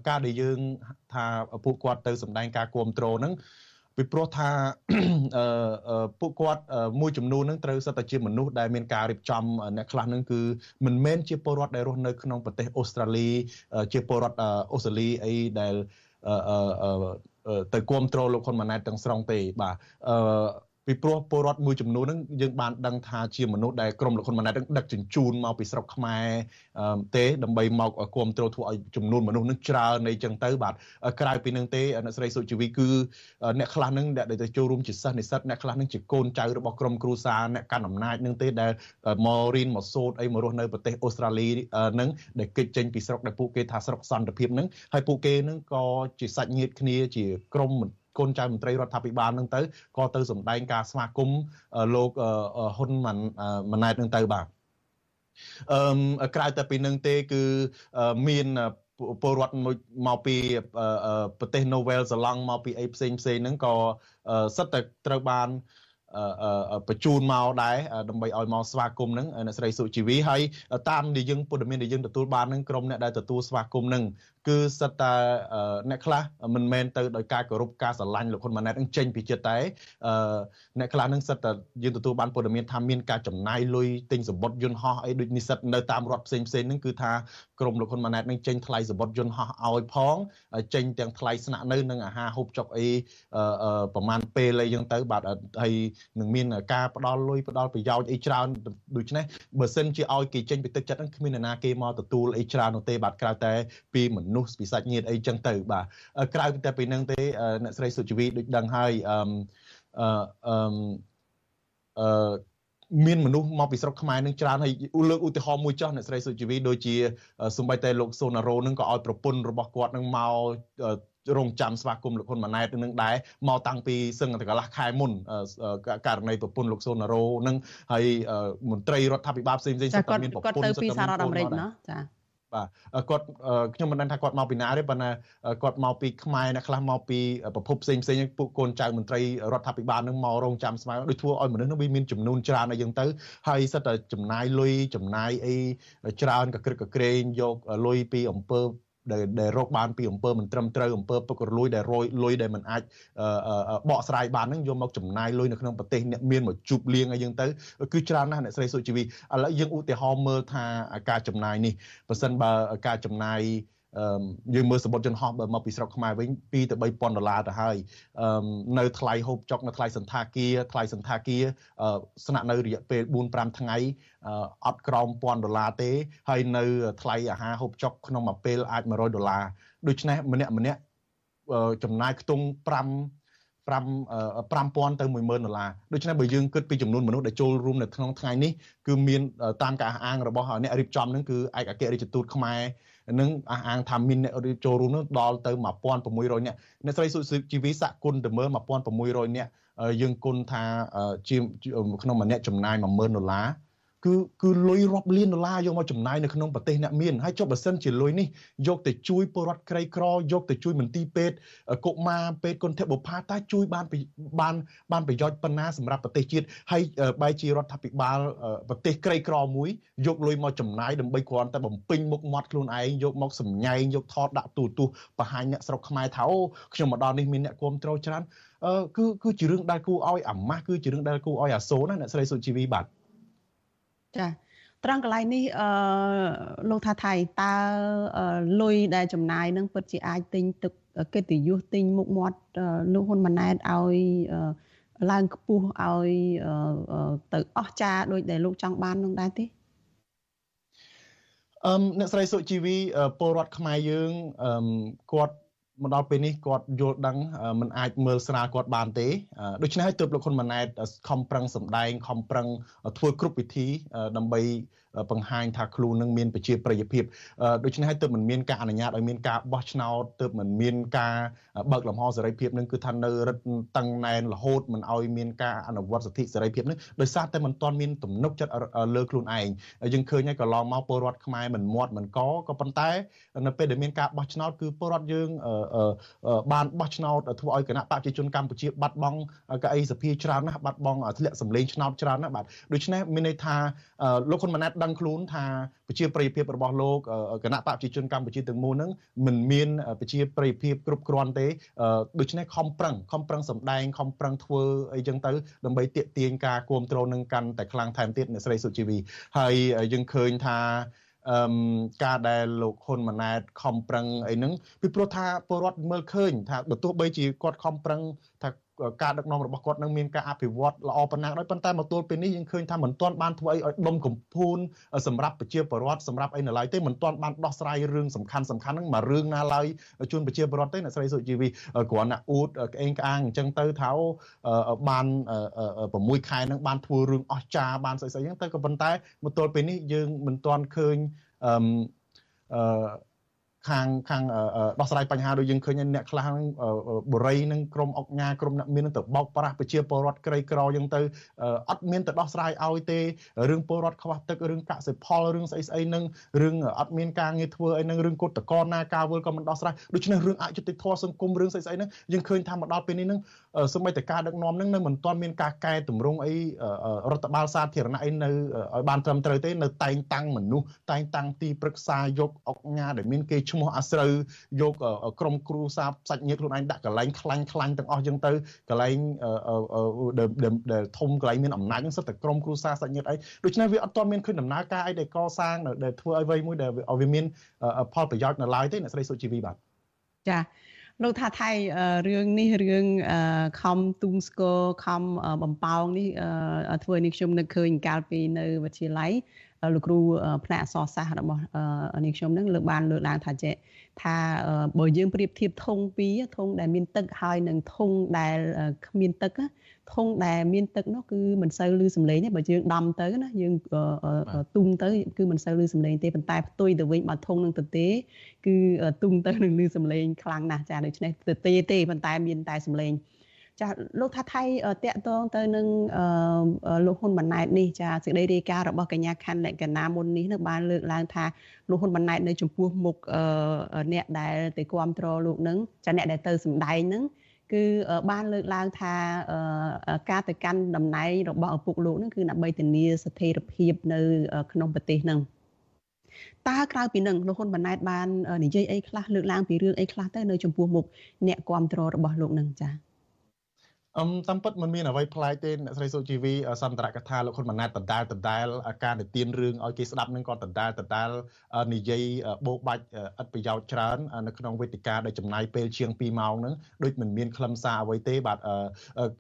ការដែលយើងថាពួកគាត់ទៅសម្ដែងការគ្រប់គ្រងហ្នឹង ពីព្រោះថាពួកគាត់មួយចំនួននឹងត្រូវសិតតែជាមនុស្សដែលមានការរៀបចំអ្នកខ្លះនឹងគឺមិនមែនជាពលរដ្ឋដែលរស់នៅក្នុងប្រទេសអូស្ត្រាលីជាពលរដ្ឋអូស្ត្រាលីអីដែលទៅគ្រប់គ្រងលោកហ៊ុនម៉ាណែតទាំងស្រុងទេបាទអឺ ពីព្រោះពលរដ្ឋមួយចំនួនហ្នឹងយើងបានដឹងថាជាមនុស្សដែលក្រុមលោកហ៊ុនម៉ាណែតដឹកជញ្ជូនមកពីស្រុកខ្មែរទេដើម្បីមកគ្រប់គ្រងធ្វើឲ្យចំនួនមនុស្សហ្នឹងច្រើននៃចឹងទៅបាទក្រៅពីនឹងទេអ្នកស្រីសុជីវីគឺអ្នកខ្លះហ្នឹងដែលទៅចូលរួមជាសិស្សនិស្សិតអ្នកខ្លះហ្នឹងជាកូនចៅរបស់ក្រុមគ្រួសារអ្នកកាន់អំណាចហ្នឹងទេដែលមករៀនមកសូត្រអីមករស់នៅប្រទេសអូស្ត្រាលីហ្នឹងដែលគេចចេញពីស្រុកដែលពួកគេថាស្រុកសន្តិភាពហ្នឹងហើយពួកគេហ្នឹងក៏ជាសាច់ញាតិគ្នាជាក្រុមកូន ចៅមន្ត្រីរដ្ឋាភិបាលនឹងទៅក៏ទៅសម្ដែងការស្វាគមន៍លោកហ៊ុនម៉ាណែតនឹងទៅបាទអឺក្រៅតែពីនឹងទេគឺមានពលរដ្ឋមកពីប្រទេសនូវែលសេឡង់មកពីអីផ្សេងផ្សេងហ្នឹងក៏សិតតែត្រូវបានបញ្ជូនមកដែរដើម្បីឲ្យមកស្វាគមន៍នឹងអ្នកស្រីសុជីវីហើយតាមដែលយើងព័ត៌មានដែលយើងទទួលបាននឹងក្រុមអ្នកដែលទទួលស្វាគមន៍នឹងគឺសិតតែអ្នកខ្លះមិនមែនទៅដោយការគោរពការស្រឡាញ់លោកហ៊ុនម៉ាណែតនឹងចេញពីចិត្តតែអ្នកខ្លះនឹងសិតតែយើងទទួលបានព័ត៌មានថាមានការចំណាយលុយទិញសម្បត្តិយន្តហោះអីដូចនិស្សិតនៅតាមរដ្ឋផ្សេងផ្សេងនឹងគឺថាក្រមលោកហ៊ុនម៉ាណែតនឹងចេញថ្លៃសម្បត្តិយន្តហោះឲ្យផងចេញទាំងថ្លៃស្នាក់នៅនិងអាហារហូបចុកអីប្រហែលពេលអីចឹងទៅបាទហើយនឹងមានការផ្ដល់លុយផ្ដល់ប្រយោជន៍អីច្រើនដូច្នេះបើសិនជាឲ្យគេចេញពីទឹកចិត្តហ្នឹងគ្មាននរណាគេមកទទួលអីច្រើននោះទេបាទក្រៅតែពីមនុស្សពីសាច់ញាតិអីចឹងទៅបាទក្រៅតែពីហ្នឹងទេអ្នកស្រីសុជីវីដូចដឹងហើយអឺអឺអឺមានមនុស្សមកពីស្រុកខ្មែរនឹងច្រើនហើយលើកឧទាហរណ៍មួយចុះអ្នកស្រីសុជីវីដូចជាសំបីតែលោកសូណារ៉ូនឹងក៏ឲ្យប្រពន្ធរបស់គាត់នឹងមករងចាំស្វាគមន៍លោកហ៊ុនម៉ាណែតនឹងដែរមកតាំងពីសឹងតែកន្លះខែមុនករណីប្រពន្ធលោកសូណារ៉ូនឹងហើយមន្ត្រីរដ្ឋាភិបាលផ្សេងៗសិតតែមានប្រពន្ធគាត់ទៅពីសហរដ្ឋអាមេរិកណាចា បាទគាត់ខ្ញុំមិនដឹងថាគាត់មកពីណាទេប៉ុន្តែគាត់មកពីខ្មែរអ្នកខ្លះមកពីប្រភពផ្សេងផ្សេងពួកកូនចៅមន្ត្រីរដ្ឋាភិបាលនឹងមករងចាំស្មើដូចធ្វើឲ្យមនុស្សនឹងវាមានចំនួនច្រើនអីចឹងទៅហើយសិតតែចំណាយលុយចំណាយអីច្រើនកក្រឹកកក្រែងយកលុយពីអង្គើ ដែលដែលរកបានពីអង្គើមិនត្រឹមត្រូវអង្គើពុករលួយដែលរយលុយដែលមិនអាចបកស្រាយបានហ្នឹងយកមកចំណាយលុយនៅក្នុងប្រទេសអ្នកមានមកជប់លៀងអីចឹងទៅគឺច្រើនណាស់អ្នកស្រីសុជីវីឥឡូវយើងឧទាហរណ៍មើលថាការចំណាយនេះបើសិនបើការចំណាយ យើងមើលសម្បត្តិជនហោះបើមកពីស្រុកខ្មែរវិញ2ទៅ3000ដុល្លារទៅហើយនៅថ្លៃហូបចុកនៅថ្លៃសន្តាគារថ្លៃសន្តាគារស្នាក់នៅរយៈពេល4 5ថ្ងៃអត់ក្រោម1000ដុល្លារទេហើយនៅថ្លៃអាហារហូបចុកក្នុងមួយពេលអាច100ដុល្លារដូច្នេះម្នាក់ម្នាក់ចំណាយខ្ទង់5 5 5000ទៅ10000ដុល្លារដូច្នេះបើយើងគិតពីចំនួនមនុស្សដែលចូលរួមនៅក្នុងថ្ងៃនេះគឺមានតាមការអះអាងរបស់អ្នករៀបចំហ្នឹងគឺឯកអគ្គរដ្ឋទូតខ្មែរ នឹងអះអាងថាមានអ្នកចូលរួមនោះដល់ទៅ1600នាក់អ្នកស្រីសុជីវីសាក់គុណទៅមើល1600នាក់យើងគុណថាជាក្នុងមួយអ្នកចំណាយ10000ដុល្លារ គឺគឺលុយរាប់លានដុល្លារយកមកចំណាយនៅក្នុងប្រទេសអ្នកមានហើយចុះបើសិនជាលុយនេះយកទៅជួយពលរដ្ឋក្រីក្រយកទៅជួយមន្ទីរពេទ្យកុមារពេទ្យគុណធបុផាតើជួយបានបានបានប្រយោជន៍ប៉ុណ្ណាសម្រាប់ប្រទេសជាតិហើយបែរជារដ្ឋាភិបាលប្រទេសក្រីក្រមួយយកលុយមកចំណាយដើម្បីគ្រាន់តែបំពេញមុខមាត់ខ្លួនឯងយកមកសម្ញែងយកថតដាក់ទូទូបង្ហាញអ្នកស្រុកខ្មែរថាអូខ្ញុំមកដល់នេះមានអ្នកគ្រប់គ្រងច្រើនគឺគឺជារឿងដែលគួរឲ្យអាម៉ាស់គឺជារឿងដែលគួរឲ្យអាសូរណាអ្នកស្រីសុជីវីបាទ ចាត្រង់កន្លែងនេះអឺលោកថាថៃតើលុយដែលចំណាយនឹងពិតជាអាចទិញទឹកកិត្តិយសទិញមុខមាត់លោកហ៊ុនម៉ាណែតឲ្យឡើងខ្ពស់ឲ្យទៅអស់ចាដោយដែលលោកចង់បាននឹងដែរទេអឺអ្នកស្រីសុជីវីពលរដ្ឋខ្មែរយើងអឺគាត់ មកដល់ពេលនេះគាត់យល់ដឹងមិនអាចមើលស្រាលគាត់បានទេដូច្នេះហើយទើបលោកហ៊ុនម៉ាណែតខំប្រឹងសម្ដែងខំប្រឹងធ្វើគ្រប់វិធីដើម្បី បង្ហាញថាខ្លួននឹងមានប្រជាប្រិយភាពដូច្នេះហើយទើបមិនមានការអនុញ្ញាតឲ្យមានការបោះឆ្នោតទើបមិនមានការបើកលំហសេរីភាពនឹងគឺថានៅរឹតតឹងណែនរហូតមិនឲ្យមានការអនុវត្តសិទ្ធិសេរីភាពនឹងដោយសារតែមិនទាន់មានទំនុកចិត្តលើខ្លួនឯងយើងឃើញហើយកន្លងមកពលរដ្ឋខ្មែរមិនមាត់មិនកក៏ប៉ុន្តែនៅពេលដែលមានការបោះឆ្នោតគឺពលរដ្ឋយើងបានបោះឆ្នោតធ្វើឲ្យគណៈបព្វជិជនកម្ពុជាបាត់បង់កៅអីសភាច្រើនណាស់បាត់បង់ធ្លាក់សម្លេងឆ្នោតច្រើនណាស់បាទដូច្នេះមានន័យថាលោកហ៊ុនម៉ាណែតដឹងខ្លួនថាប្រជាប្រិយភាពរបស់លោកគណៈបព្វជិជនកម្ពុជាទាំងមូលហ្នឹងមិនមានប្រជាប្រិយភាពគ្រប់គ្រាន់ទេដូច្នេះខំប្រឹងខំប្រឹងសម្ដែងខំប្រឹងធ្វើអីចឹងទៅដើម្បីទាក់ទាញការគ្រប់គ្រងនឹងកាន់តែខ្លាំងថែមទៀតអ្នកស្រីសុជីវីហើយយើងឃើញថាអឺការដែលលោកហ៊ុនម៉ាណែតខំប្រឹងអីហ្នឹងពីព្រោះថាពលរដ្ឋមើលឃើញថាបើទោះបីជាគាត់ខំប្រឹងថា ការដឹកនាំរបស់គាត់នឹងមានការអភិវឌ្ឍល្អប៉ុណ្ណាដោយប៉ុន្តែមកទល់ពេលនេះយើងឃើញថាមិនទាន់បានធ្វើអីឲ្យដុំកំភួនសម្រាប់ប្រជាពលរដ្ឋសម្រាប់អីនៅឡើយទេមិនទាន់បានដោះស្រាយរឿងសំខាន់សំខាន់ហ្នឹងមករឿងណាឡើយជូនប្រជាពលរដ្ឋទេអ្នកស្រីសុជីវីគ្រាន់តែអួតក្អេងក្អាងអញ្ចឹងទៅថាបាន6ខែហ្នឹងបានធ្វើរឿងអស្ចារ្យបានស្អីស្អីហ្នឹងទៅក៏ប៉ុន្តែមកទល់ពេលនេះយើងមិនទាន់ឃើញអឺ ខាងខាងដោះស្រាយបញ្ហាដូចយើងឃើញអ្នកខ្លះបរិយនឹងក្រុមអុកញ៉ាក្រុមអ្នកមាននឹងទៅបោកប្រាស់ប្រជាពលរដ្ឋក្រីក្រយ៉ាងទៅអត់មានទៅដោះស្រាយឲ្យទេរឿងពលរដ្ឋខ្វះទឹករឿងកសិផលរឿងស្អីស្អីនឹងរឿងអត់មានការងារធ្វើអីនឹងរឿងកុតកោណាការវល់ក៏មិនដោះស្រាយដូច្នេះរឿងអយុត្តិធម៌សង្គមរឿងស្អីស្អីនឹងយើងឃើញថាមកដល់ពេលនេះនឹង សម្បីតែការដឹកនាំនឹងនៅមិនទាន់មានការកែតម្រង់អីរដ្ឋបាលសាធារណៈអីនៅឲ្យបានត្រឹមត្រូវទេនៅតែងតាំងមនុស្សតែងតាំងទីប្រឹក្សាយកអុកញ៉ាដែលមានគេឈ្មោះអាស្រូវយកក្រុមគ្រូសាសាច់ញាតិខ្លួនឯងដាក់កន្លែងខ្លាញ់ខ្លាញ់ទាំងអស់ចឹងទៅកន្លែងដែលធំកន្លែងមានអំណាចហ្នឹងសិតតែក្រុមគ្រូសាសាច់ញាតិអីដូច្នេះវាអត់ទាន់មានឃើញដំណើរការអីដែលកសាងដែលធ្វើឲ្យវ័យមួយដែលឲ្យវាមានផលប្រយោជន៍នៅឡើយទេអ្នកស្រីសុជីវីបាទចា លោកថាថៃរឿងនេះរឿងខំទូងស្គរខំបំពងនេះធ្វើនេះខ្ញុំនឹកឃើញកាលពីនៅវិទ្យាល័យ លោកគ្រូផ្នែកអក្សរសាស្ត្ររបស់នាងខ្ញុំនឹងលើកបានលើកឡើងថាចេះថាបើយើងប្រៀបធៀបធុងពីរធុងដែលមានទឹកហើយនឹងធុងដែលគ្មានទឹកធុងដែលមានទឹកនោះគឺមិនសូវឮសំឡេងទេបើយើងដំទៅណាយើងទុំទៅគឺមិនសូវឮសំឡេងទេប៉ុន្តែផ្ទុយទៅវិញបើធុងនឹងទៅទេគឺទុំទៅនឹងឮសំឡេងខ្លាំងណាស់ចាដូច្នេះទៅទេទេប៉ុន្តែមានតែសំឡេង ចាលោកថាថៃតាក់ទងទៅនឹងលោកហ៊ុនម៉ាណែតនេះចាសេចក្តីរាយការណ៍របស់កញ្ញាខាន់លក្ខណាមុននេះនឹងបានលើកឡើងថាលោកហ៊ុនម៉ាណែតនៅចំពោះមុខអ្នកដែលទៅគ្រប់គ្រងលោកនឹងចាអ្នកដែលទៅសម្ដែងនឹងគឺបានលើកឡើងថាការទៅកាន់តំណែងរបស់ឪពុកលោកនឹងគឺដើម្បីធានាស្ថិរភាពនៅក្នុងប្រទេសនឹងតើក្រៅពីនឹងលោកហ៊ុនម៉ាណែតបាននិយាយអីខ្លះលើកឡើងពីរឿងអីខ្លះទៅនៅចំពោះមុខអ្នកគ្រប់គ្រងរបស់លោកនឹងចា៎ អឹមតាមពិតมันមានអ្វីប្លែកទេអ្នកស្រីសុជីវីសន្តរកថាលោកហ៊ុនម៉ាណែតដដែលដដែលការនិទានរឿងឲ្យគេស្ដាប់នឹងក៏ដដែលដដែលនិយាយបោកបាច់ឥតប្រយោជន៍ច្រើននៅក្នុងវេទិកាដែលចំណាយពេលជាង2ម៉ោងហ្នឹងដូចមិនមានខ្លឹមសារអ្វីទេបាទ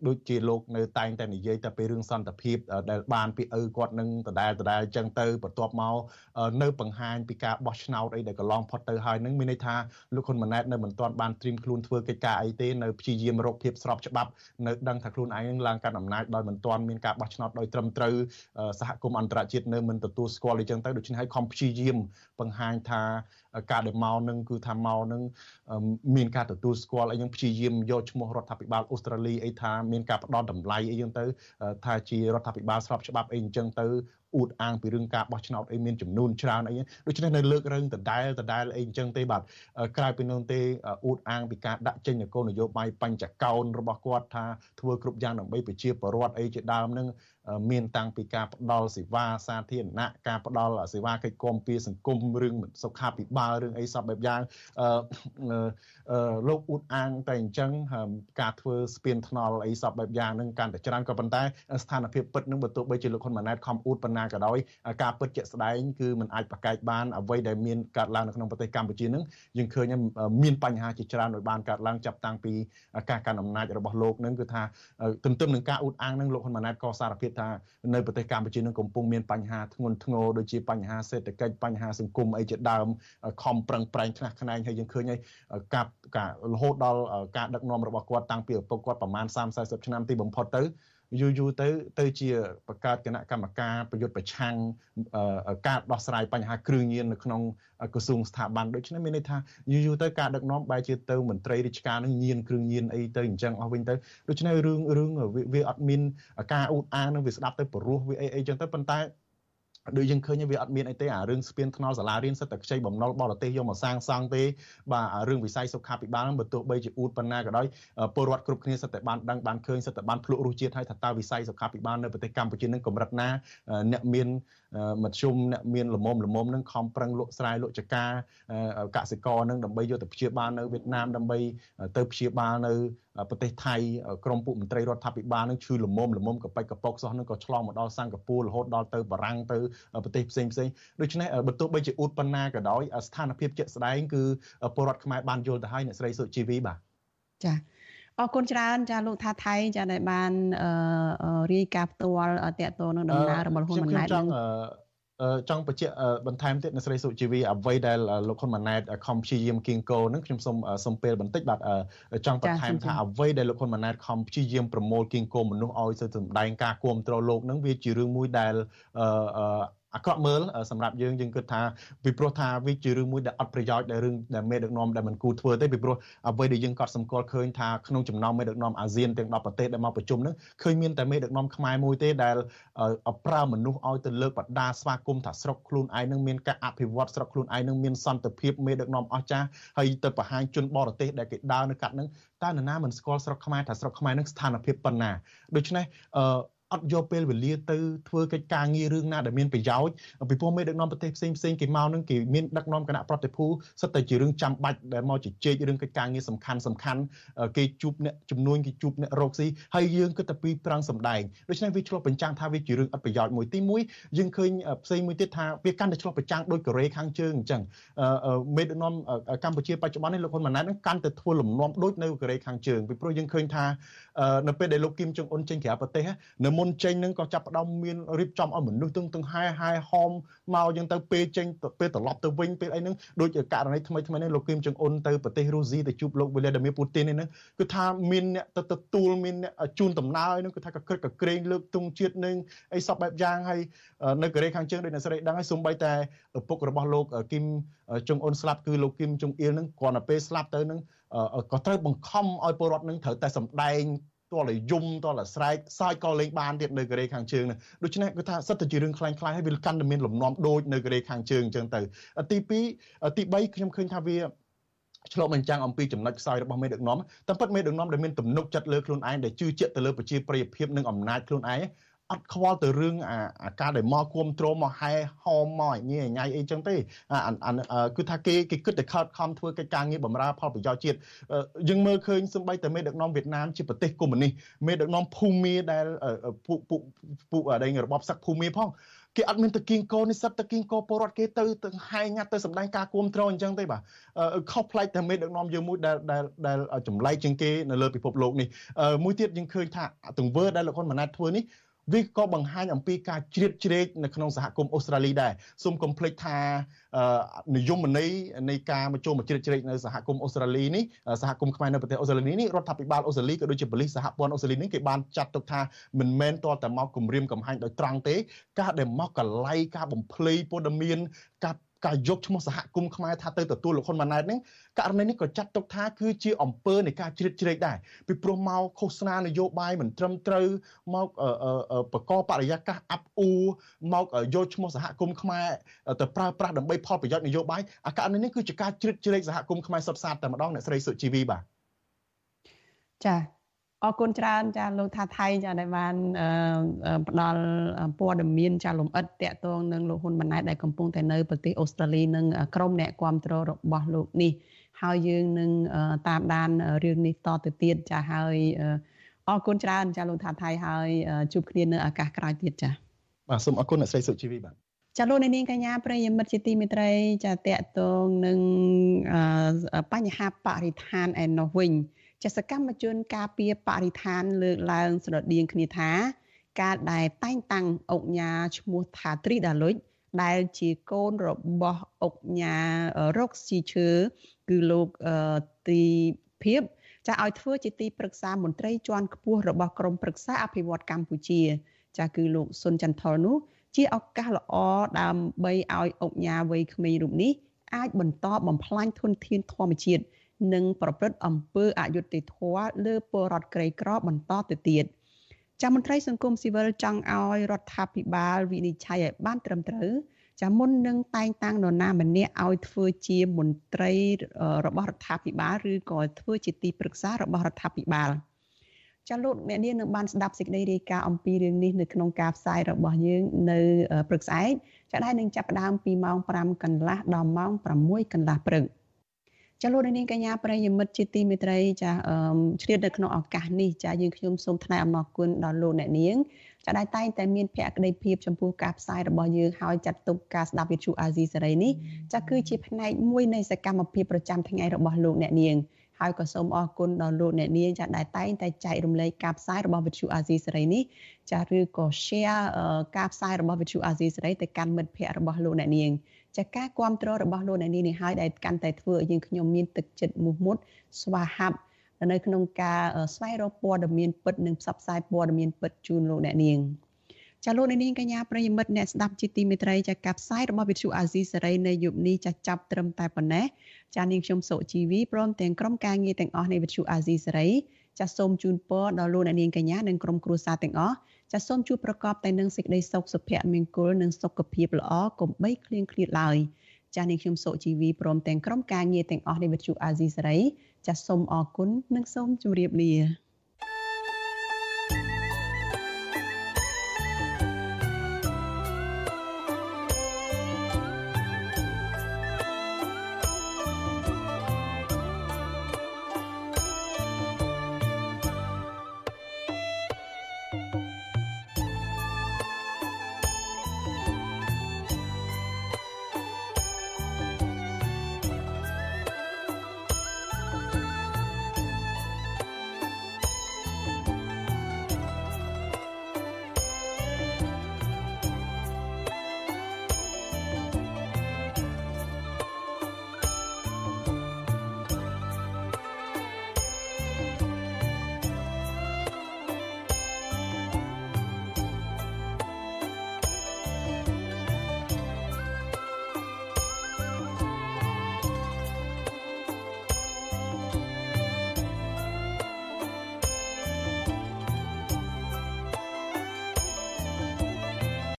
ដូចជាលោកនៅតែងតែនិយាយតែពីរឿងសន្តិភាពដែលបានពីឪគាត់នឹងដដែលដដែលអញ្ចឹងទៅបន្ទាប់មកនៅបង្ហាញពីការបោះឆ្នោតអីដែលកន្លងផុតទៅហើយនឹងមានន័យថាលោកហ៊ុនម៉ាណែតនៅមិនទាន់បានត្រៀមខ្លួនធ្វើកិច្ចការអីទេនៅព្យាយាមរកភាពស្របច្បាប់នៅដឹងថាខ្លួនឯងនឹងឡើងកាន់អំណាចដោយមិនទាន់មានការបោះឆ្នោតដោយត្រឹមត្រូវសហគមន៍អន្តរជាតិនៅមិនទទួលស្គាល់អីចឹងទៅដូច្នេះហើយខំព្យាយាមបង្ហាញថាការដែលមកនឹងគឺថាមកនឹងមានការទទួលស្គាល់អីចឹងព្យាយាមយកឈ្មោះរដ្ឋាភិបាលអូស្ត្រាលីអីថាមានការផ្ដោតតម្លៃអីចឹងទៅថាជារដ្ឋាភិបាលស្របច្បាប់អីចឹងទៅ អួតអាងពីរឿងការបោះឆ្នោតអីមានចំនួនច្រើនអីដូច្នេះនៅលើករឿងដដែលដដែលអីអញ្ចឹងទេបាទក្រៅពីនោះទេអួតអាងពីការដាក់ចេញនូវគោលនយោបាយបញ្ចកោណរបស់គាត់ថាធ្វើគ្រប់យ៉ាងដើម្បីប្រជាពលរដ្ឋអីជាដើមនឹង មានតាំងពីការផ្ដល់សេវាសាធារណៈការផ្ដល់សេវាកិច្ចគាំពារសង្គមរឿងសុខាភិបាលរឿងអីសពបែបយ៉ាងអឺលោកអ៊ូតអាងតែអញ្ចឹងការធ្វើស្ពានថ្នល់អីសពបែបយ៉ាងនឹងកាន់តែច្រើនក៏ប៉ុន្តែស្ថានភាពពិតនឹងបើទោះបីជាលោកហ៊ុនម៉ាណែតខំអ៊ូតប៉ុណ្ណាក៏ដោយការពិតជាក់ស្ដែងគឺมันអាចប្រកែកបានអ្វីដែលមានកើតឡើងនៅក្នុងប្រទេសកម្ពុជានឹងយើងឃើញមានបញ្ហាជាច្រើនដោយបានកើតឡើងចាប់តាំងពីការកាន់អំណាចរបស់លោកនឹងគឺថាទន្ទឹមនឹងការអ៊ូតអាងនឹងលោកហ៊ុនម៉ាណែតក៏សារភាពថានៅប្រទេសកម្ពុជានឹងកំពុងមានបញ្ហាធ្ងន់ធ្ងរដូចជាបញ្ហាសេដ្ឋកិច្ចបញ្ហាសង្គមអីជាដើមខំប្រឹងប្រែងខ្លះខ្នែងហើយយើងឃើញហើយការការរហូតដល់ការដឹកនាំរបស់គាត់តាំងពីឪពុកគាត់ប្រមាណ30 40ឆ្នាំទីបំផុតទៅ យូរយូរទៅទៅជាបង្កើតគណៈកម្មការប្រយុទ្ធប្រឆាំងការដោះស្រាយបញ្ហាគ្រឿងញៀននៅក្នុងក្រសួងស្ថាប័នដូច្នេះមានន័យថាយូរយូរទៅការដឹកនាំបែរជាទៅមន្ត្រីរាជការនឹងញៀនគ្រឿងញៀនអីទៅអញ្ចឹងអស់វិញទៅដូច្នេះរឿងរឿងវាអត់មានការអ៊ូតអាងនឹងវាស្ដាប់ទៅព្រោះវាអីអីចឹងទៅប៉ុន្តែ ដូចយើងឃើញវាអត់មានអីទេអារឿងស្ពានថ្នល់សាលារៀនសិតតែខ្ចីបំណុលបរទេសយកមកសាងសង់ទេបាទរឿងវិស័យសុខាភិបាលហ្នឹងបើទោះបីជាអ៊ូតប៉ុណ្ណាក៏ដោយពលរដ្ឋគ្រប់គ្នាសិតតែបានដឹងបានឃើញសិតតែបានភ្លក់រសជាតិហើយថាតើវិស័យសុខាភិបាលនៅប្រទេសកម្ពុជានឹងកម្រិតណាអ្នកមានមធ្យមអ្នកមានលមមលមមនឹងខំប្រឹងលក់ស្រែលក់ចកាកសិករនឹងដើម្បីយកទៅព្យាបាលនៅវៀតណាមដើម្បីទៅព្យាបាលនៅប្រទេសថៃក្រមពួកមន្ត្រីរដ្ឋាភិបាលនឹងឈឺលមមលមមកប៉ិចកប៉ុកសោះនឹងក៏ឆ្លងមកដល់សិង្ហបុរីរហូតដល់ទៅបារាំងទៅប្រទេសផ្សេងផ្សេងដូច្នេះបើទោះបីជាអ៊ូតប៉ុណ្ណាក៏ដោយស្ថានភាពជាក់ស្ដែងគឺពលរដ្ឋខ្មែរបានយល់ទៅហើយអ្នកស្រីសុជីវីបាទចាអរគុណច្រើនចាលោកថាថៃចាដែលបានរាយការណ៍ផ្ទាល់តកតនឹងដំណើររបស់ហ៊ុនម៉ាណែតនឹង ចង់បញ្ជាក់បន្ថែមទៀតនៅស្រីសុជីវីអ្វីដែលលោកហ៊ុនម៉ាណែតខំព្យាយាមគៀងគោនឹងខ្ញុំសូមសូមពេលបន្តិចបាទចង់បន្ថែមថាអ្វីដែលលោកហ៊ុនម៉ាណែតខំព្យាយាមប្រមូលគៀងគោមនុស្សឲ្យទៅសម្ដែងការគ្រប់គ្រងលោកនឹងវាជារឿងមួយដែល អាក្រក់មើលសម្រាប់យើងយើងគិតថាពីព្រោះថាវាជារឿងមួយដែលអត់ប្រយោជន៍ដែលរឿងដែលមេដឹកនាំដែលមិនគូធ្វើទេពីព្រោះអ្វីដែលយើងកត់សម្គាល់ឃើញថាក្នុងចំណោមមេដឹកនាំអាស៊ានទាំង10ប្រទេសដែលមកប្រជុំហ្នឹងឃើញមានតែមេដឹកនាំខ្មែរមួយទេដែលប្រើមនុស្សឲ្យទៅលើកបដាស្វាគមន៍ថាស្រុកខ្លួនឯងនឹងមានការអភិវឌ្ឍស្រុកខ្លួនឯងនឹងមានសន្តិភាពមេដឹកនាំអស្ចារ្យហើយទៅបង្ហាញជនបរទេសដែលគេដើរនៅកាត់ហ្នឹងតើនរណាមិនស្គាល់ស្រុកខ្មែរថាស្រុកខ្មែរនឹងស្ថានភាពប៉ុណ្ណាដូច្នេះអឺ អត់យកពេលវេលាទៅធ្វើកិច្ចការងាររឿងណាដែលមានប្រយោជន៍ពីព្រោះមេដឹកនាំប្រទេសផ្សេងផ្សេងគេមកនឹងគេមានដឹកនាំគណៈប្រតិភូសិតតែជារឿងចាំបាច់ដែលមកជជែករឿងកិច្ចការងារសំខាន់សំខាន់គេជួបអ្នកជំនួញគេជួបអ្នករកស៊ីហើយយើងគិតតែពីត្រង់សម្ដែងដូច្នេះវាឆ្លុះបញ្ចាំងថាវាជារឿងអត់ប្រយោជន៍មួយទី1យើងឃើញផ្សេងមួយទៀតថាវាកាន់តែឆ្លុះបញ្ចាំងដោយកូរ៉េខាងជើងអញ្ចឹងមេដឹកនាំកម្ពុជាបច្ចុប្បន្ននេះលោកហ៊ុនម៉ាណែតនឹងកាន់តែធ្វើលំនាំដូចនៅកូរ៉េខាងជើងពីព្រោះយើងឃើញថានៅពេលដែលលោកគីមចុងអ៊ុនចេញក្រៅប្រទេសនៅមុនចេញនឹងក៏ចាប់ផ្ដើមមានរៀបចំឲ្យមនុស្សទាំងទាំងហែហែហោមមកយ៉ាងទៅពេលចេញពេលត្រឡប់ទៅវិញពេលអីហ្នឹងដូចករណីថ្មីថ្មីនេះលោកគីមចុងអ៊ុនទៅប្រទេសរុស្ស៊ីទៅជួបលោកវីឡាឌីមៀពូទីននេះគឺថាមានអ្នកទៅទទួលមានអ្នកជូនដំណើរហ្នឹងគឺថាកក្រឹកកក្រែងលើកទង់ជាតិនឹងអីសពបែបយ៉ាងហើយនៅកូរ៉េខាងជើងដូចអ្នកស្រីដឹងហើយសូម្បីតែឪពុករបស់លោកគីមចុងអ៊ុនស្លាប់គឺលោកគីមចុងអ៊ីលហ្នឹងគ្រាន់តែពេលស្លាប់ទៅហ្នឹងក៏ត្រូវបង្ខំឲ្យពលរដ្ឋនឹងត្រូវតែសម្ដែង ទាល់តែយំទាល់តែស្រែកសើចក៏លេងបានទៀតនៅកូរ៉េខាងជើងដូច្នេះគឺថាសិតតែជារឿងខ្លាំងខ្លាំងហើយវាកាន់តែមានលំនាំដូចនៅកូរ៉េខាងជើងអញ្ចឹងទៅទី2ទី3ខ្ញុំឃើញថាវាឆ្លុះបញ្ចាំងអំពីចំណុចខ្សោយរបស់មេដឹកនាំតាមពិតមេដឹកនាំដែលមានទំនុកចិត្តលើខ្លួនឯងដែលជឿជាក់ទៅលើប្រជាប្រិយភាពនិងអំណាចខ្លួនឯង អត់ខ្វល់ទៅរឿងអាការដែលមកគ្រប់គ្រងមកហែហោមមកញ៉ៃញ៉ៃអីចឹងទេគឺថាគេគេគិតតែខិតខំធ្វើកិច្ចការងារបម្រើផលប្រយោជន៍ជាតិយើងមើលឃើញសម្បីតែមេដឹកនាំវៀតណាមជាប្រទេសកុម្មុយនីសមេដឹកនាំភូមាដែលពួកពួកពួកដែលរបបសឹកភូមាផងគេអត់មានតគៀងកោនិស្សិតតគៀងកោពលរដ្ឋគេទៅទៅហែងញាត់ទៅសម្ដែងការគ្រប់គ្រងអញ្ចឹងទេបាទខុសប្លែកតែមេដឹកនាំយើងមួយដែលដែលដែលចម្លែកជាងគេនៅលើពិភពលោកនេះមួយទៀតយើងឃើញថាទង្វើដែលលោកហ៊ុនម៉ាណែតធ្វើនេះ វាក៏បង្ហាញអំពីការជ្រៀតជ្រែកនៅក្នុងសហគមន៍អូស្ត្រាលីដែរសូមកុំភ្លេចថានិយមន័យនៃការមកចូលមកជ្រៀតជ្រែកនៅសហគមន៍អូស្ត្រាលីនេះសហគមន៍ខ្មែរនៅប្រទេសអូស្ត្រាលីនេះរដ្ឋាភិបាលអូស្ត្រាលីក៏ដូចជាប៉ូលីសសហព័ន្ធអូស្ត្រាលីនេះគេបានចាត់ទុកថាមិនមែនតតែមកគម្រាមកំហែងដោយត្រង់ទេ ការដែលមកកលៃការបំភ្លៃព័ត៌មានការ ការយកឈ្មោះសហគមន៍ខ្មែរថាទៅទទួលលោកហ៊ុនម៉ាណែតនេះករណីនេះក៏ចាត់ទុកថាគឺជាអំពើនៃការជ្រៀតជ្រែកដែរពីព្រោះមកឃោសនានយោបាយមិនត្រឹមត្រូវមកបកបរិយាកាសអាប់អ៊ូមកយកឈ្មោះសហគមន៍ខ្មែរទៅប្រើប្រាស់ដើម្បីផលប្រយោជន៍នយោបាយអាករណីនេះគឺជាការជ្រៀតជ្រែកសហគមន៍ខ្មែរសុទ្ធសាធតែម្ដងអ្នកស្រីសុជីវីបាទចា អរគុណច្រើនចាលោកថាថៃចាដែលបានផ្ដល់ព័ត៌មានចាលំអិតតាក់ទងនឹងលោកហ៊ុនម៉ាណែតដែលកំពុងតែនៅប្រទេសអូស្ត្រាលីនិងក្រុមអ្នកគាំទ្ររបស់លោកនេះហើយយើងនឹងតាមដានរឿងនេះតទៅទៀតចាហើយអរគុណច្រើនចាលោកថាថៃហើយជួបគ្នានៅឱកាសក្រោយទៀតចាបាទសូមអរគុណអ្នកស្រីសុជីវីបាទចាលោកនាងកញ្ញាប្រិយមិត្តជាទីមេត្រី ចាតកតងនឹងបញ្ហាបរិស្ថានឯណោះវិញ ចសកម្មជនការពារបរិស្ថានលើកឡើងស្រដៀងគ្នាថាការដែលតែងតាំងអុកញ៉ាឈ្មោះថាត្រីដាលុចដែលជាកូនរបស់អុកញ៉ារកស៊ីឈើគឺលោកទីភិបចាឲ្យធ្វើជាទីប្រឹក្សាមន្ត្រីជាន់ខ្ពស់របស់ក្រមប្រឹក្សាអភិវឌ្ឍកម្ពុជា ចាគឺលោកសុនចន្ទថលនោះជាឱកាសល្អដើម្បីឲ្យអុកញ៉ាវ័យក្មេងរូបនេះអាចបន្តបំផ្លាញធនធានធម្មជាតិ និងប្រព្រឹត្តអំពើអយុត្តិធម៌លើពលរដ្ឋក្រីក្របន្តទៅទៀតចាមន្ត្រីសង្គមស៊ីវិលចង់ឲ្យរដ្ឋាភិបាលវិនិច្ឆ័យឲ្យបានត្រឹមត្រូវចាមុននឹងតែងតាំងនរណាម្នាក់ឲ្យធ្វើជាមន្ត្រីរបស់រដ្ឋាភិបាលឬក៏ធ្វើជាទីប្រឹក្សារបស់រដ្ឋាភិបាលចាលោកអ្នកនាងនឹងបានស្ដាប់សេចក្តីរាយការណ៍អំពីរឿងនេះនៅក្នុងការផ្សាយរបស់យើងនៅព្រឹកស្អែកចាដែលនឹងចាប់ផ្ដើមពីម៉ោង5កន្លះដល់ម៉ោង6កន្លះព្រឹក។ ចាលោកនាងកញ្ញាប្រិយមិត្តជាទីមេត្រីចាឆ្លៀតនៅក្នុងឱកាសនេះចាយើងខ្ញុំសូមថ្លែងអំណរគុណដល់លោកអ្នកនាងចាដែលតែងតែមានភក្ដីភាពចំពោះការផ្សាយរបស់យើងហើយចាត់ទុកការស្ដាប់វិទ្យុអាស៊ីសេរីនេះចាគឺជាផ្នែកមួយនៃសកម្មភាពប្រចាំថ្ងៃរបស់លោកអ្នកនាងហើយក៏សូមអរគុណដល់លោកអ្នកនាងចាដែលតែងតែចែករំលែកការផ្សាយរបស់វិទ្យុអាស៊ីសេរីនេះចាឬក៏ share ការផ្សាយរបស់វិទ្យុអាស៊ីសេរីទៅកាន់មិត្តភ័ក្តិរបស់លោកអ្នកនាង ចាការគ្រប់គ្រងរបស់លោកអ្នកនាងនេះហើយដែលកាន់តែធ្វើឲ្យយើងខ្ញុំមានទឹកចិត្តមោះមុតស្វាហាប់នៅក្នុងការស្វែងរកព័ត៌មានពិតនិងផ្សព្វផ្សាយព័ត៌មានពិតជូនលោកអ្នកនាងចាលោកនាងកញ្ញាប្រិយមិត្តអ្នកស្ដាប់ជាទីមេត្រីចាការផ្សាយរបស់វិទ្យុអាស៊ីសេរីនៅយប់នេះចាចាប់ត្រឹមតែប៉ុណ្ណេះចានាងខ្ញុំសុជីវីព្រមទាំងក្រុមការងារទាំងអស់នៃវិទ្យុអាស៊ីសេរីចាសូមជូនពរដល់លោកអ្នកនាងកញ្ញានិងក្រុមគ្រួសារទាំងអស់ ចាសូមជួបប្រកបតែនឹងសេចក្តីសុខសុភមង្គលនិងសុខភាពល្អកុំបីឃ្លៀងឃ្លាតឡើយចានាងខ្ញុំសុជីវីព្រមទាំងក្រុមការងារទាំងអស់នៃវិទ្យុអាស៊ីសេរីចាសូមអរគុណនិងសូមជម្រាបលា